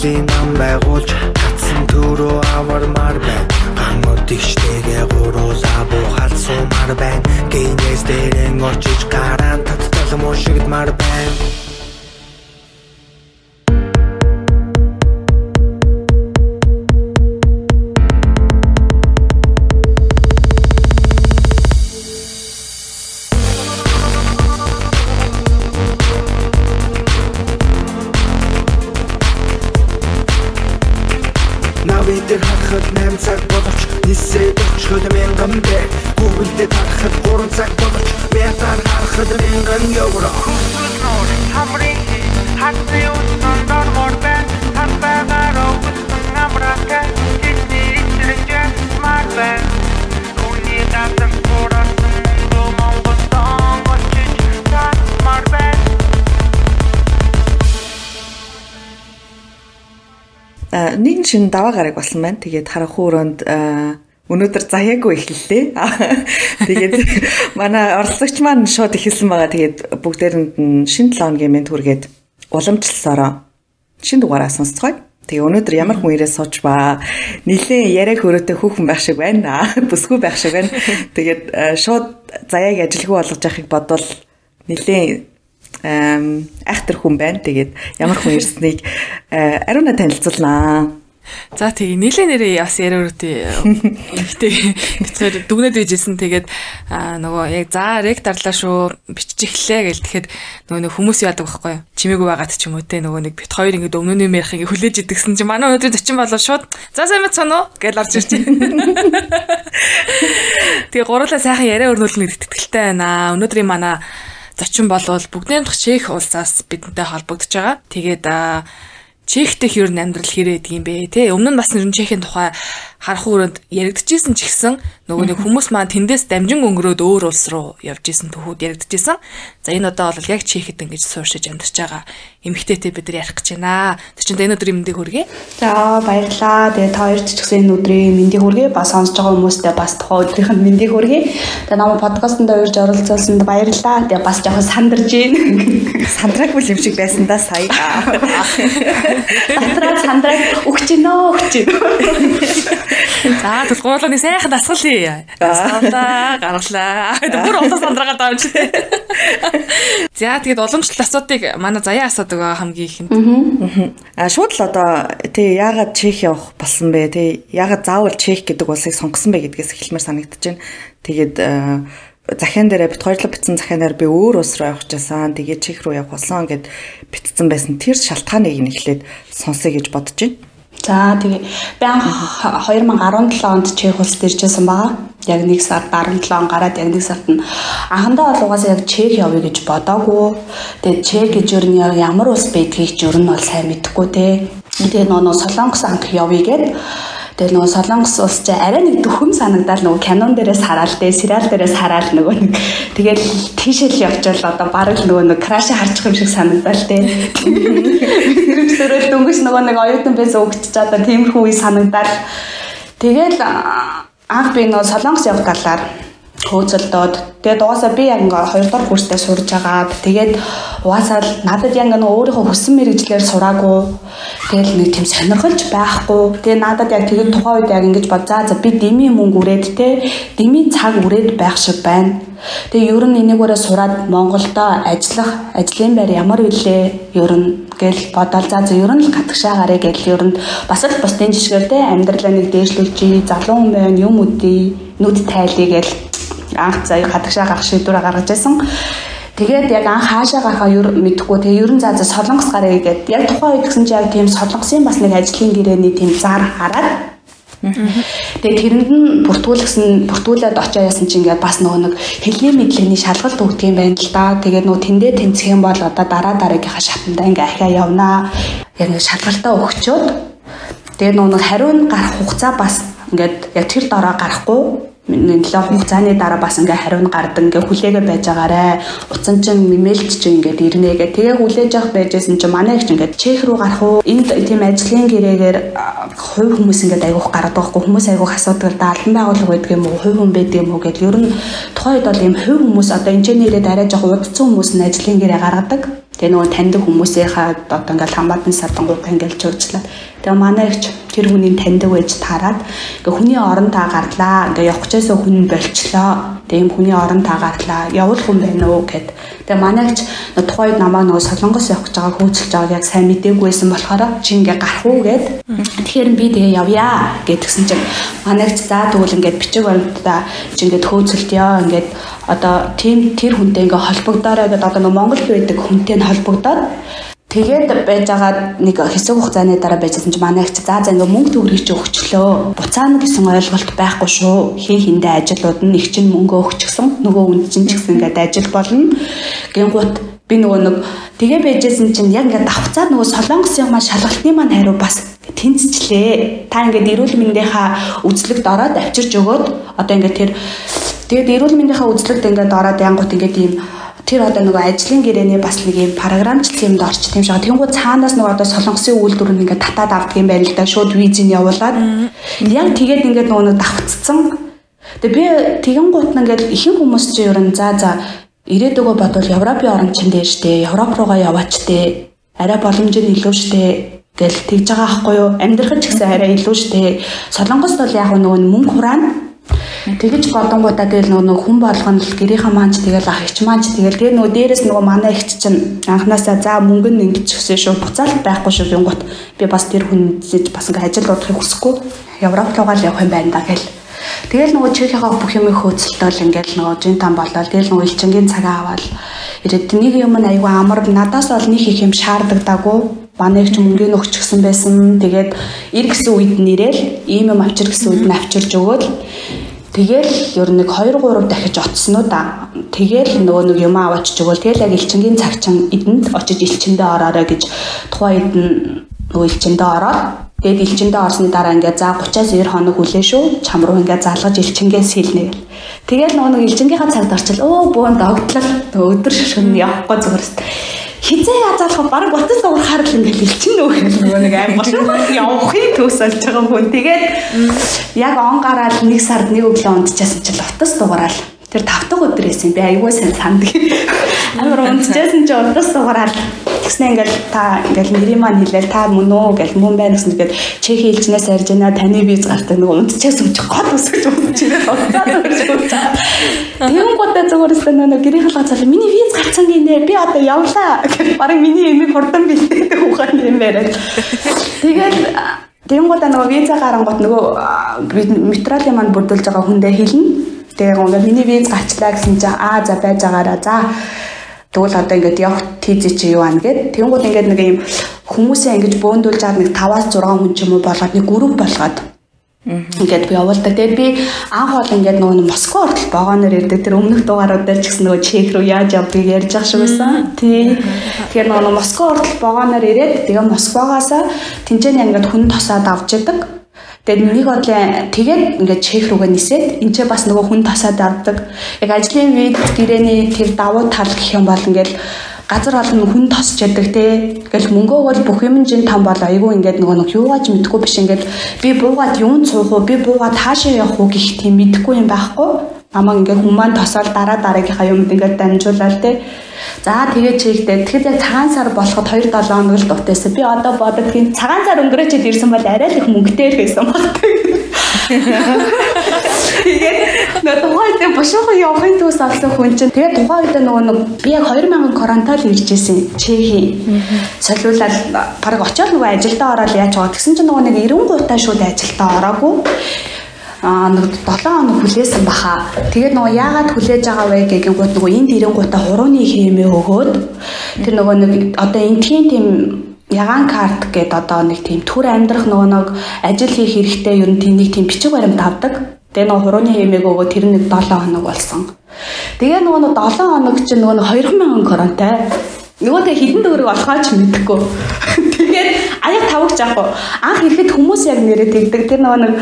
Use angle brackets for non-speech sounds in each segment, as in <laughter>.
Бүлийн нам байгуулж татсан төрөө авармаар байна. Гамууд ихтэйгээ гуруула буухад сумар байна. Гинээс дээрэн очиж гараан таттал мушигдмаар байна А, нэгэн шин даваа гараг болсон байна. Тэгээд харахгүй өрөөнд а, өнөөдөр заяагүй эхэллээ. <laughs> Тэгээд манай оролцогч маань шууд эхэлсэн байгаа. Тэгээд бүгдээрэнд нь шин 7 хоногийн мэд хүргээд уламжлалсараа шин дугаараа сонсцгоё. Тэгээ өнөөдөр ямар хүн ирээ сууж ба нилээ яриаг хөрөөтэй хүүхэн байх шиг байна. <laughs> Бүсгүй байх шиг байна. <laughs> Тэгээд а, шууд заяаг ажилгүй болгож яхахыг бодвол эм ахтар хүн байна. Тэгээд ямар хүн ирснийг э, ариуна танилцуулнаа. За тэгээ нилээ нэрээ бас яриа өрөөтэй ихтэй бицгээр дүгнээд bijсэн тэгээд аа, нөгөө яг за ректарлаа шүү бичиж эхлэе гэл тэгэхэд нөгөө нэг хүмүүс яадаг байхгүй юу чимээгүй байгаад ч юм уу те нөгөө нэг бит хоёр ингээд өмнөний мэрхийг хүлээж идэгсэн чи манай өнөөдрийн зочин болоо шууд за сайн мэцэн үү гэл орж ирчих. <laughs> Тэгээ гурлаа сайхан яриа өрнүүлнэ гэдэгт итгэлтэй байна. Өнөөдрийн манай зочин болвол бүгдийн дахь Чех улсаас бидэнтэй холбогдож байгаа. Тэгээд аа, Чехтэй ер нь амьдрал хэрэг гэдэг юм бэ те өмнө нь бас нэр Чехийн тухай харах өрөөнд яригдчихсэн ч гэсэн нөгөө нэг хүмүүс маань тэндээс дамжин өнгөрөөд өөр улс руу явж исэн төхүүд яригдчихсэн. За энэ одоо бол яг Чехэд ингэж сууршиж амьдарч байгаа эмэгтэйтэй бид нар ярих гэж байна. Тэр чинь энэ өдрийн мэндийг хүргэе. За баярлалаа. Тэгээ та хоёрт ч гэсэн энэ өдрийн мэндийг хүргэе. Бас сонсож байгаа хүмүүстээ бас тухайн өдрийнх нь мэндийг хүргэе. Тэгээ намайг подкастт урьж оролцуулсанд баярлалаа. Тэгээ бас жоохон сандарж байна. Сандраагүй юм шиг байсан да сая. Татраа сандраг өгч гинөө өгч гинөө. За тэгвэл гурлын сайхан дасгалъя. Асуулаа гаргалаа. Бүр олон сандраагаар давж. За тэгээд уламжлалт асуудыг манай заяа асуудаг байгаа хамгийн ихэнд. А шууд л одоо тий яагаад Чех явах болсон бэ? Тий яагаад заавал Чех гэдэг улсыг сонгосон бэ гэдгээс эхэлмээр санагдаж байна. Тэгээд э, захиан дээрээ бит хоёрлог битсэн захиан дээр би өөр улс руу явах гэсэн. Тэгээд Чех руу явах болсон гэд битсэн байсан. Тэр шалтгааныг нь эхлээд сонсъё гэж бодож байна. За тэгээ анх 2017 онд Чех улсад иржсэн байгаа. Яг нэг сард 17 он гараад яг нэг сард нь анхандаа бол угаасаа яг Чех явъя гэж бодоагүй. Тэгээ Чех гэж ер нь ямар улс байдгийг ч ер нь бол сайн мэдэхгүй те. Тэгээ нөгөө Солонгос анх явъя гэд Тэгээ нөгөө Солонгос улс чи арай нэг дөхөм санагдал нөгөө кинон дээрээс хараад тэгээ сериал дээрээс хараад нөгөө нэг тэгэл тийшэл явчвал одоо бараг нөгөө нэг краш харчих юм шиг санагдал тий. Тэрүүсээрээ дөнгөж нөгөө нэг оюутан байсан өгч чад тиймэрхүү үе санагдал. Тэгэл анх би нөгөө Солонгос явах талаар хөөцөлдөөд тэгээд угаасаа би яг ингээ 2 дугаар курстэй сурж агаад тэгээд угаасаа л надад яг ингээ өөрийнхөө хүссэн мэрэгчлэр сураагүй. Тэгэл нэг тийм сонирхолж байхгүй. Тэгээд надад яг тэгээд тухайн үед яг ингэж бод за за би дими мөнгө үрээд те. Дими цаг үрээд байх шиг байна Тэгээ ер нь энийгээрээ сураад Монголдо ажиллах ажлын байр ямар вүлээ? Ер нь гэл бодоол за за ер нь л гадагшаа гарыг гэл ер нь бас л бусдын жишгээр те амьдралаа нэг дээшлүүлж залуу байна юм үдий нүд тайлъя гэл анх заяа гадагшаа гарах шийдвэрээ гаргаж байсан. Тэгээд яг анх хаашаа гарахаа юу мэдэхгүй. Тэгээ ерөн заа за солонгос гарыг гэдэг. Яг тухайн үед гэсэн чи яг тийм солонгосын бас нэг ажлын гэрээний тийм зар хараад Тэгээ тэрэнд нь бүртгүүлсэн бүртгүүлээд очоо яасан чинь ингээд бас нөгөө нэг хэлний мэдлэгний шалгалт өгдөг юм байна л да. Тэгээд нөгөө тэндээ тэнцэх юм бол одоо дараа дараагийнхаа шатанда ингээд ахиа явнаа. Яг нэг шалгалтаа өгчөөд тэгээд нөгөө хариу нь гарах хугацаа бас ингээд яг тэр дороо гарахгүй нэлээд хугацааны дараа бас ингээ хариу нь гардаг ингээ хүлээгээ байж байгаарэ. Утсан чин имэйлч чинь ингээд ирнэ гэ. Тэгээ хүлээж авах байжсэн чинь манай их ингээд чех руу гарах уу? Энд тийм ажлын гэрээгээр хувь хүмүүс ингээд айгуух гараад байхгүй хүмүүс айгуух асуудаг да албан байгууллага байдаг юм уу? Хувь хүн байдаг юм уу гэд. Ер нь тухайн үед бол ийм хувь хүмүүс одоо инженерээ арай жоох удцсан хүмүүс нь ажлын гэрээ гаргадаг Тэгээ нөгөө таньдаг хүмүүсийнхаа одоо ингээл хамаатан садангуудаа ингээл чуучлаа. Тэгээ манай ихч тэр хүний таньдаг байж таарад ингээ хүний орон та гарлаа. Ингээ явах гэжсэн хүн болчлоо. Тэгээ юм хүний орон та гарлаа. Явал хүн байна уу гэд. Тэгээ манай ихч тухайд намаа нөгөө солонгос явах гэж байгаа хөөцөлж байгааг яг сайн мдэггүй байсан болохоор чи ингээ гарах уу гэд. Тэгэхээр би тэгээ явъя гэдгсэн чинь манай ихч за тэгвэл ингээ бичиг баримтаа чи ингээ хөөцөлтё ингээ одоо тийм тэр хүнтэй ингээ холбогдоорой гэдэг одоо нэг Монголд байдаг хүнтэй нь холбогдоод тэгээд байж байгаа нэг хэсэг хугацааны дараа байжсэн чинь манай их за за ингээ мөнгө төгрөг чи өгчлөө. Буцаана гэсэн ойлголт байхгүй шүү. Хин хиндэ ажлууд нь их чинь мөнгө өгчихсөн. Нөгөө үнд чинь ч гэсэн ингээд ажил болно. Гингут би нөгөө нэг тэгээ байжсэн чинь яг ингээд давцаад нөгөө солонгосын маань шалгалтын маань хариу бас тэнцчлээ. Та ингээд эрүүл мэндийнхаа үзлэгт ороод авчирж өгөөд одоо ингээд тэр Тэгээд эрүүл мэндийнхаа үзлэгт ингээд ороод янгут ингээд ийм тэр одоо нөгөө ажлын гэрээний бас нэг юм програмчлсан юмд орч тийм шиг. Тэнгүү цаанаас нөгөө одоо солонгосын үйлдвэр нь ингээд татаад авдаг юм байна л да. Шууд визийн явуулаад. Яг тэгээд ингээд нөгөө давцсан. Тэгээ би тэгэн гут ингээд ихэнх хүмүүс чинь ер нь за за ирээдүгөө бодвол Европын орн чин дээр штэ. Европ руугаа яваач штэ. Арай боломж нь илүү штэ гэл тэгж байгаа аахгүй юу? Амьдрах ч гэсэн арай илүү штэ. Солонгост бол яг нөгөө мөнгө хураана Тэгэж бодонгуудаа тэгэл нөгөө хүн болгоно л гэрийнхаа маанч тэгэл ах ихч маанч тэгэл. Тэгээ нөгөө дээрэс нөгөө манай ихч чинь анханасаа за мөнгө нь ингэж өссөн шүү буцаалт байхгүй шүү гингут би бас тэр хүнзэж бас ингээ ажил удахыг хүсэхгүй. Европ руугаа л явах юм байна да гэл. Тэгэл нөгөө чихийнхаа бүх юм хөөцөлтөөл ингээл нөгөө жинтан болоод тэгэл нөгөө элчингийн цагаа аваад ирээд нэг юм нь айгүй амар надаас бол нэг их юм шаардагдаагүй. Манай их ч мөнгөний өгчихсэн байсан. Тэгээд ир гэсэн үед нэрэл ийм юм авчир гэсэн үед нь авчирж өгөөл Тэгэл ер нь нэг 2 3 дахиж оцсон уу да. Тэгэл нөгөө нэг юм аваач чигвэл тэгэл яг элчингийн цагчин эдэнд очиж элчиндээ ороорой гэж тухайн хэд нь нөгөө элчиндээ ороод тэгээд элчиндээ орсны дараа ингээд за 30-аас 90 хоног хүлээ шүү. Чам руу ингээд залгаж элчингээс хэлнэ гэл. Тэгэл нөгөө нэг элчингийнхаа цагт орчил өө бүүн догтлол өдөр шөнө явахгүй зүгээр хизээ язаалах баг утас уурахаар л ингээл илчин нөх нөгөө нэг аим машин явахын төс олж байгаа хүн. Тэгээд яг он гараад нэг сард нэг өглөө унтчихсан чил утас дуурал Тэр тав дахь өдөр байсан би айгүй сайн санддаг. Амар унтчихсан чи удаас дугаараад тэгснэ ингээл та ингээл нэрийн маань хэлээл та мөн үү гэл мөн байна гэсэн тэгээд чех хэлжнээс арж байна таны виз гартай нөгөө унтчихсан чи уцаад өрж уцаа. Тэгэн гутаа зүгээрсэн нөгөө гэрийн халгаа цаал миний виз гарцсан гинэ би одоо явлаа гэх барыг миний эмийг хурдан бэлдээд ухаан юм яриад. Тэгээд Тэнгуудаа нөгөө виза гарангууд нөгөө материалын маань бүрдүүлж байгаа хүндээ хэлнэ Тэгээ ингээд миний виз гарчлаа гэсэн чинь аа за байж байгаараа за Тэгвэл одоо ингээд явах тийзээ чи юу ана гэд тэнгууд ингээд нэг юм хүмүүсээ ингэж бөөндүүлж аваад нэг 5-аас 6 хүн ч юм уу болгоод нэг групп болгоод ингээд би явуулдаг. Тэгээд би анх бол ингээд нөгөө Москва хүртэл вагоноор ирдэг. Тэр өмнөх дугааруудаар ч гэсэн нөгөө чек рүү яаж явдгийг ярьж ах шиг байсан. Тий. Тэгэхээр нөгөө Москва хүртэл вагоноор ирээд тэгээ Москвагаас тэнцэн ингээд хүн тосоод авч яадаг. Тэгээд нэг бодлын тэгээд ингээд чек рүүгээ нисээд энэ ч бас нөгөө хүн тасаад авдаг. Яг ажлын үед гэрээний тэр давуу тал гэх юм бол ингээд газар олон хүн тосч ядаг те. Ингээл мөнгөө бол бүх юм жин там бол айгүй ингээд нөгөө нэг юугаач мэдгүй биш ингээд би буугаад юунд суух уу би буугаад хаашаа явах уу гэх тийм мэдгүй юм байхгүй. Намаа ингээд хүмүүс тосоод дараа дараагийнхаа юмд ингээд дамжуулаад те. За тэгээ чигдээ. Тэгэхэд яг цагаан сар болоход 2 7 хоног л дутайсан. Би одоо бодод тийм цагаан сар өнгөрөөч ирсэн бол арай л их мөнгөтэй байсан баг. Тэгээд нөө тухайд бушуухан явахын тус авсан хүн чинь тэгээд тухайн үед нөгөө нэг би яг 2000 коронтол иржсэн Чехийн. Солиулаад баг очиод нөгөө ажилдаа ороод яаж байгаа. Тэгсэн чинь нөгөө нэг 90 гутаа шууд ажилдаа ороогүй нэг 7 хоног хүлээсэн баха. Тэгээд нөгөө яагаад хүлээж байгаа вэ гэгэнгүүт нөгөө энд ирэнгуудаа хурууны хэмээ өгөөд тэр нөгөө нэг одоо энтхийн тийм ягаан карт гэдэг одоо нэг тийм төр амьдрах нөгөө нэг ажил хийх хэрэгтэй ер нь тийм нэг тийм бичиг баримт авдаг. Тэгээ нөгөө хурууны хэмээг өгөө тэр нэг 7 хоног болсон. Тэгээ нөгөө 7 хоног чинь нөгөө 2000 коронтой. Нөгөө тэгээ хідэн төгрөг олохоо ч мэдэхгүй. Тавагч аах уу. Анх ирэхэд хүмүүс яг нэрээ тэгдэг. Тэр нөгөө нэг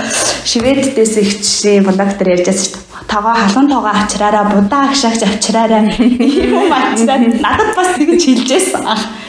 шведдээс ихчийн блог дээр ярьж байсан шүү дээ. Тогоо халуун тоогоо авчраараа, будаа агшаагч авчраараа. Юм авчраад надад бас тэгж хэлжсэн.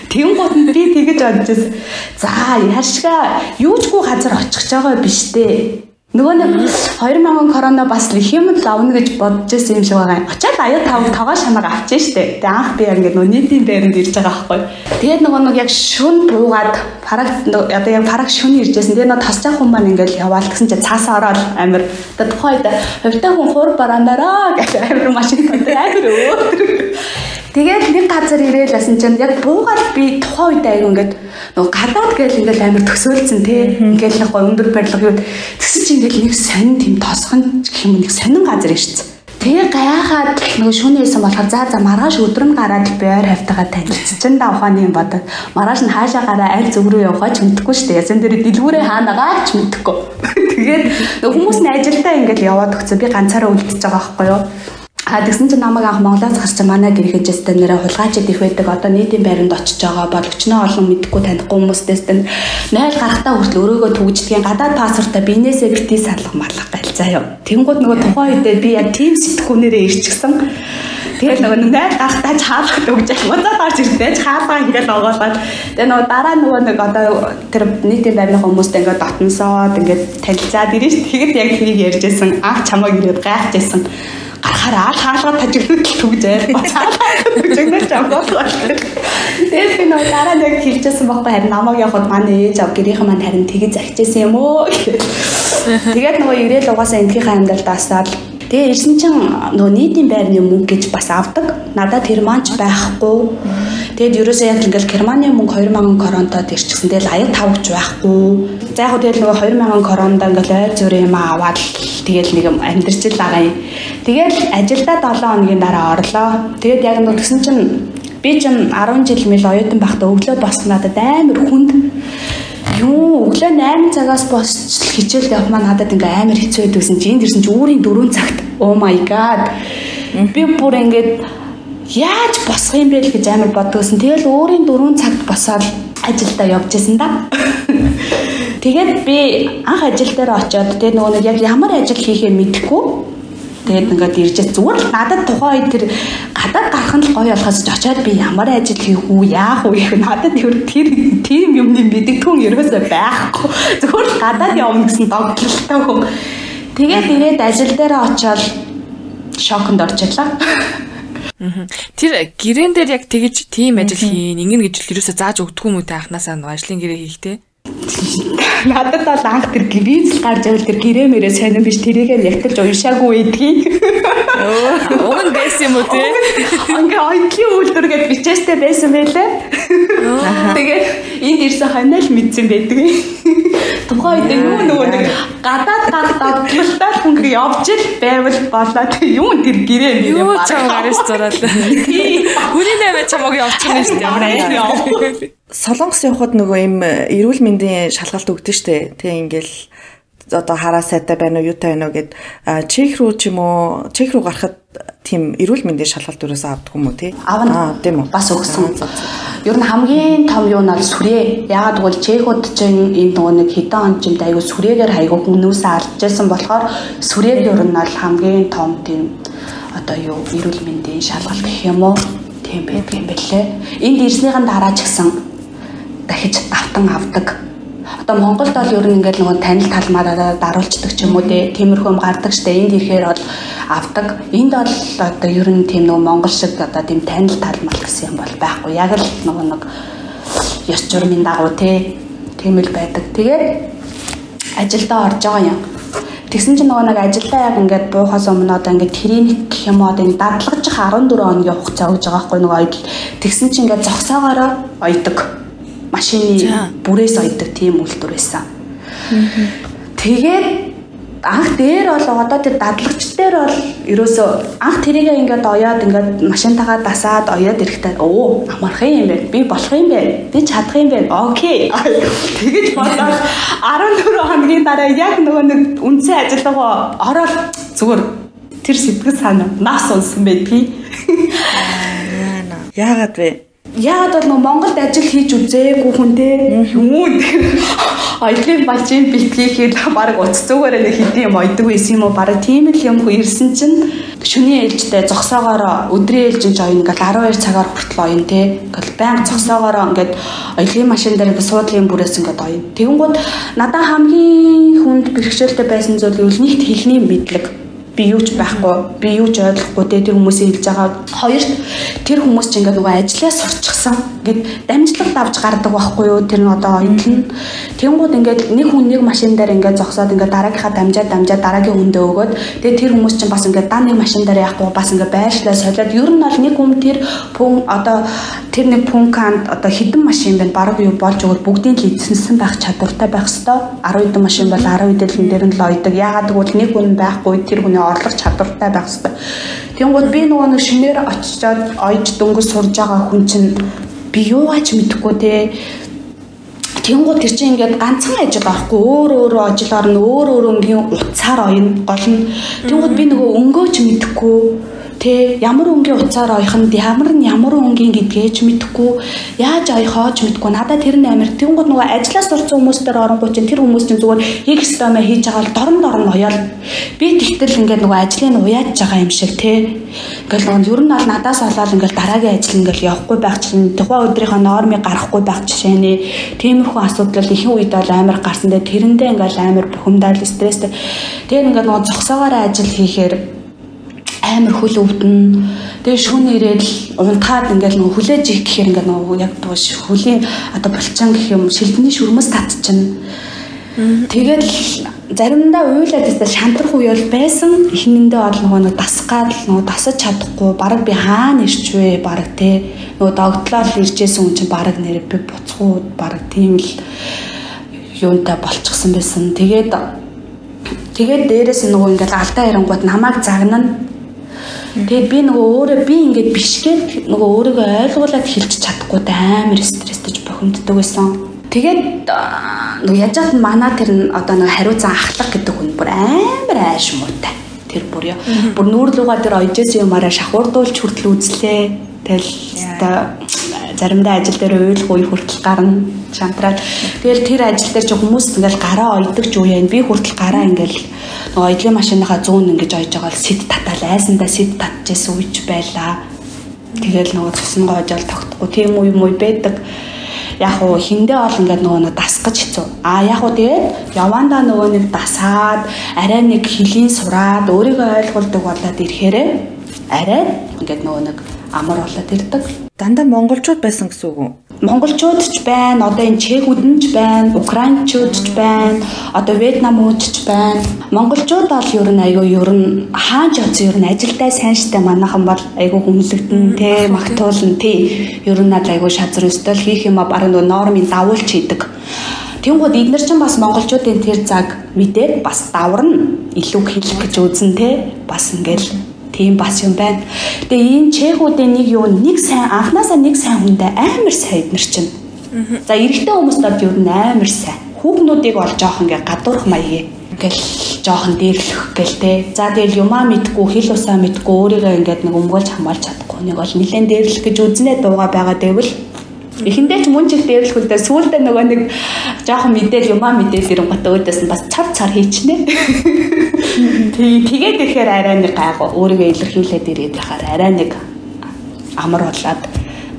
Гот нь би тэгэж бодож байсан. За яашгаа юучгүй газар очих гэж байгаа биш дээ Нөгөө нэг 2000 корона бас их юм л авна гэж бодож байсан юм шиг байгаа. Очоод аяа тав тоогоо шанаг авчиж штэ. Тэгээ анх би ингээд нөгөө нийтийн байранд ирж байгаа байхгүй. Тэгээд нөгөө нэг яг шүн буугаад параг одоо яг параг шүн иржсэн. Тэгээ нөгөө тасчаа хүн маань ингээд яваал гэсэн чинь цаасаа ороод амир одоо тухайд хувьтай хүн хуур бараандараа гэж амир машин контр амир өө. Тэгээд нэг газар ирээл асан чинь яг буугаад би тухайн үед айгу ингээд нөгөө гадаад гээл ингээд амир төсөөлцөн тий. Ингээд л гоо өндөр барилга юу. Тэгсэн чинь ингээд нэг сонин тийм тосхон гэх юм нэг сонин газар ирсэн. Тэгээ гайхаад нөгөө шүнээсэн болохоор за за маргааш өдрөм гараад би ойр хавтагаа танилцчихсан да ухааны юм бодоод маргааш нь хаашаа гараа аль зүг рүү явахаа ч мэдэхгүй шүү дээ. Ясан дээр дэлгүүрээ хаанагаа ч мэдэхгүй. <laughs> Тэгээд хүмүүс нь ажилдаа ингээд яваад өгсөн. Би ганцаараа үлдчихэж байгаа байхгүй юу? А тэгсэн чинь намайг анх Монголоос гарч манай гэр хэжээстэй нэрэ хулгайчд их байдаг. Одоо нийтийн байранд очиж байгаа боловчноо олон мэдхгүй танихгүй хүмүүстэйс тань найл гарахтаа хүртэл өрөөгөө түгждгийн гадаад паспортаа биенээсээ бити салах марлах галзаа юу. Тэнгууд нөгөө тухайн үедээ би яг тийм сэтгүүнээрээ ирчихсэн. Тэгээд нөгөө найл гарахтаа чаалах төгж модоо гарч ирдээ чаалгаа ингээд оголоод тэгээд нөгөө дараа нөгөө нэг одоо тэр нийтийн байрны хүмүүстэй ингээд дотносоод ингээд танилцаад ирэн ш. Тэгэд яг тийг ярьжсэн. Анх чамайг ирээд гайхажсэн гарахаараа хаалгаа тажигнууд түгж байл. Тажигнууд юм болоо. Тэгээд би нөө дараа нэг хэлчихсэн байхгүй харин намайг явахад манай ээж ав гэрийнхэн маань харин тэгэж захижсэн юм уу. <laughs> Тэгээд нөгөө ирээл угаасаа энтхийнхээ амьдралд асаад Тэгээ ирсэн чинь нөгөө нийтийн байрны мөнгө гэж бас авдаг. Надад тэр маань ч байхгүй. Тэгэд ерөөсөө яг ингээл Германы мөнгө 2000 коронтод ирчихсэн. Тэгэл аяг тавгч байхгүй. За яг тэгэл нөгөө 2000 коронда ингээл ой зүрх юм аваад тэгэл нэг юм амьдрч л байгаа юм. Тэгэл ажилдаа 7 хоногийн дараа орлоо. Тэгэд яг нөгөө тэгсэн чинь би ч 10 жил мэл оюутан байхдаа өглөө болсон надад амар хүнд Юу? Өглөө 8 цагаас босч хичээл явах маань надад ингээ амар хэцүү байдгүйсэн чи энд ирсэн чи үүрийн 4 цагт. Oh my god. Би бүр ингээд яаж босох юм бэ гэж амар боддгоосэн. Тэгэл өөрийн 4 цагт босоод ажилдаа явж исэн да. <laughs> Тэгээд би анх ажил дээр очиод тэгээд нөгөө нэг яг ямар ажил хийхээ мэдэхгүй Тэгээд ингээд ирж зүгээр л надад тухайн үед тэр гадаад гарах нь л гоё болохоос ч очиод би ямар ажил хийх үү, яах үү гэх надад тэр тэр тийм юмны мэддэггүй ерөөсөй байхгүй. Зүгээр л гадаад явна гэсэн догтлолтой хүн. Тэгээд ирээд ажил дээр очиод шоконд орчихлаа. Тэр гэрэн дээр яг тэгэж тийм ажил хийн, ингэн гэж л ерөөсө зааж өгдөггүй мүү та анханасаа ажлын гэрээ хийхтэй. Надад бол анх тэр виз гарч ирэл тэр гэрээ мэрээ сонирн биш тэрийг нь ягталж уншаагүй байдгийг. Уг нь байсан юм уу те? Ингээ ойдлын үйлдвэр гэж бичээстэй байсан байлээ. Тэгээд энд ирсэн ханаа л мэдсэн байдаг. Тухайн үед юу нөгөө нэг гадаад гарах дагдлалтай хүн явж ил байвал болоод юу тэр гэрээ мэрээ юу чам гараас зураад. Хүний нэмэ чамаг явуучих юм шүү дээ. Солонгос явхад нөгөө им эрүүл мэндийн шалгалт өгдөн штэ. Тэг ингээл одоо хараа сайтай байна уу, юутай байна уу гэд чех руу ч юм уу, чех руу гарахад тийм эрүүл мэндийн шалгалт өрөөсөө авдаг юм уу тий? Авна. тийм үү? Бас өгсөн. Ер нь хамгийн том юу нь бол сүрээ. Ягаад гэвэл чехууд чинь энэ нөгөө нэг хэдэн он чимд айгу сүрээгээр хайгуу хүмүүсээ алжсэн болохоор сүрээг ер нь бол хамгийн том тийм одоо юу эрүүл мэндийн шалгалт гэх юм уу? Тийм байдаг юм бэлээ. Энд ирснийхэн дараа ч гэсэн дахиж автан авдаг. Одоо Монголд бол ер нь ингээд нөгөө танил талмаараа даруулцдаг ч юм уу тиймэрхүү юм гардаг штэ. Энд ирэхээр бол авдаг. Энд бол одоо ер нь тийм нөгөө монгол шиг одоо тийм танил талмал гэсэн юм бол байхгүй. Яг л нөгөө нэг ёс журмын дагуу те тийм л байдаг. Тэгээд ажилдаа орж байгаа юм. Тэгсэн чинь нөгөө нэг ажилдаа яг ингээд буухаас өмнө одоо ингээд клиник гэх юм уу одоо дадлагжих 14 хоногийн хугацаа өгж байгаа байхгүй нөгөө оёд. Тэгсэн чинь ингээд зогсоогоороо ойдог. Машины бүрээс ойдог тийм үйлдвэр байсан. Тэгээд анх дээр бол одоо тэр дадлагч дээр бол ерөөсөө анх тэрийг ингээд оёад ингээд машинтагаа дасаад оёад ирэхдээ оо амарх юм бэ? Би болох юм бэ? Би чадах юм бэ? Окей. Тэгэж бодоод 14 хоногийн дараа яг нөгөө нэг үндсэн ажиллагаа ороод зүгээр тэр сэтгэл санаа нас унсан байдгийг Яагаад вэ? Яагаад бол нөгөө Монголд ажил хийж үзээгүй хүн те? Юм оёлын бажийн битгий хийх баг утас зүгээрээ нэг хэдийн юм ойдог байсан юм уу? Баг тийм л юм хөө ирсэн чинь шөнийн ээлжтэй зогсоогоор өдрийн ээлжин ч оён ингээл 12 цагаар хүртэл оён те. Ингээл байнга зогсоогоор ингээд оёлын машин дээр ингээд суудлын бүрээс ингээд оён. Тэгэнгүүт надаа хамгийн хүнд бэрхшээлтэй байсан зүйл нь нэгт хэлний мэдлэг би юу ч байхгүй би юу ч ойлгохгүй те тэр хүмүүсийн хэлж байгаа. Хоёрт тэр хүмүүс ч ингээд нөгөө ажиллаа сурчсан ингээд дамжлалт авч гардаг байхгүй юу? Тэр нь одоо оюутан тэнгууд ингээд нэг хүн нэг машин дээр ингээд зогсоод ингээд дараагийнхаа дамжаад дамжаад дараагийн хүндээ өгөөд тэгээ тэр хүмүүс чинь бас ингээд дан нэг машин дээр яахгүй бас ингээд байршлаа солиод. Ер нь бол нэг хүн тэр пун одоо тэр нэг пунканд одоо хідэн машин байна баг юу болж өгвөл бүгдийн л эзэнсэн байх чадвартай байх хэвээр 10 хэдэн машин бол 10 хэдэн дээр нь л ойдог. Ягаад гэвэл нэг хүн байхгүй тэр хүний орлого чадвартай байх хэвээр. Тэнгууд би нөгөө нэг шинээр очичоод ойж дөнгөж сурж байгаа хүн чинь би юугаач мэдэхгүй те. Тэнгууд тэр чинь ингээд ганцхан ажил байхгүй өөр өөрөө ажил орно өөр өөр өнгийн утсаар оёно гол нь Тэнгууд би нөгөө өнгөөч мэдэхгүй Тэ ямар өнгийн уцаар ойхонд ямар нь ямар өнгийн гэдгээ ч мэдэхгүй яаж ойхоо ч мэдэхгүй. Надад тэр нь амир тэнгууд нөгөө ажиллаа сурцсан хүмүүстээр оронгууд чинь тэр хүмүүс чинь зүгээр хийх ёстоймоо хийж байгаа л дорн дорн уяал. Би тэгтэл ингээд нөгөө ажлыг уяаж байгаа юм шиг тэ ингээл нөгөө ер нь бол надаас олоод ингээл дараагийн ажил ингээл явахгүй байх чинь тухайн өдрийнхөө нормыг гаргахгүй байх жишээ нэ. Тиймэрхүү асуудал ихэнх үед бол амар гарсан. Дээр тэрэндээ ингээл амар бухимдал стресстэй тэгээд ингээд нөгөө зогсоогоор ажил хийхээр амар хөл өвдөн. Тэгээ шүүн ирээд унтаад ингээл нөгөө хүлээж их гэхээр ингээд нөгөө яг тууш хөлийн одоо булчаан гэх юм шилдний шүрмэс татчихна. Тэгээд заримдаа уйлаад тест шантрах үе бол байсан. Эхнэндээ бол нөгөө нэг дасгаад нөгөө дасаж чадахгүй баг би хаана ирчвэ баг те нөгөө догтлол иржсэн хүн чинь баг нэр би буцхууд баг тийм л юунтай болчихсон байсан. Тэгээд тэгээд дээрэс нөгөө ингээл алдаа ярангууд намайг загнана Тэгээд би нөгөө өөрөө би ингээд бишгээд нөгөө өөрийгөө ойлгуулад хэлж чадахгүй амар стресстэж бохимддог байсан. Тэгээд нөгөө яаж яат манаа тэр одоо нэг хариуцан ахлах гэдэг хүн бүр амар ааш муутай. Тэр бүр яа. Бүр нүүрлүүгээ тэр ойжээс юмараа шахуурдуулж хүртэл үзлээ. Тэгэл заримдаа ажил дээр уйлах үе хүртэл гарна шантраад. Тэгэл тэр ажил дээр ч хүмүүс ингээл гараа ойдог ч үе юм. Би хүртэл гараа ингээл нөгөө эдлийн машиныхаа зүүн ингэж ойж байгаа л сэт татаал айсандаа сэт татчихсан үеч байлаа. Тэгэл нөгөө цусн гоожол тогтохгүй тийм үе юм уу байдаг. Яг уу хиндээ ол ингээд нөгөө дасгаж хэцүү. А яг уу тэгээд явандаа нөгөө нэг дасаад арай нэг хөлийн сураад өөрийгөө ойлгуулдаг болоод ирэхээрээ арай ингээд нөгөө нэг амар болоод ирдэг. Дандаа монголчууд байсан гэсэн үг үү? монголчууд ч байна, одоо энэ чехүүд нь ч байна, украинчууд ч байна, одоо вьетнамууд ч байна. Монголчууд бол ер нь айгүй ер нь хааж оцсон ер нь ажилдаа сайн штэ манайхан бол айгүй хүнлэгдэн те магтуулна тий. Ер нь надад айгүй шазар өстөл хийх юм а баг нөгөө нормын давуулч хийдэг. Тэнгууд эднэр чинь бас монголчуудын тэр цаг мэдээд бас даварна илүү хэлэх гэж үзэн те бас ингээл Тийм бас юм байна. Тэгээ энэ чехүүдийн нэг юу нэг сайн анханасаа нэг сайн хүндээ амар сайн эднэр чинь. За эрэгтэй хүмүүст бол юу амар сайн. Хүүхнүүдийг олж авах ингээ гадуурх маяг. гэл жоохон дээрлэх гэл те. За тэгэл юмаа мэдгүй хэл усаа мэдгүй өөрийгөө ингээд нэг өмгөөлж хамгаалж чадахгүй нэг бол нилэн дээрлэх гэж үзнэ дууга байгаа дэвэл Эхэндээ ч мөн чиг дээрлэхүлдээ сүүлдээ нөгөө нэг жоохон мэдээл юмаа мэдээл ирэнгот өөдөөс нь бас цар цар хийчихнэ. <laughs> Тэг тэгээд ирэхээр арай нэг гайгүй өөрийгөө илэрхийлээд ирээд яхаар арай нэг амар болоод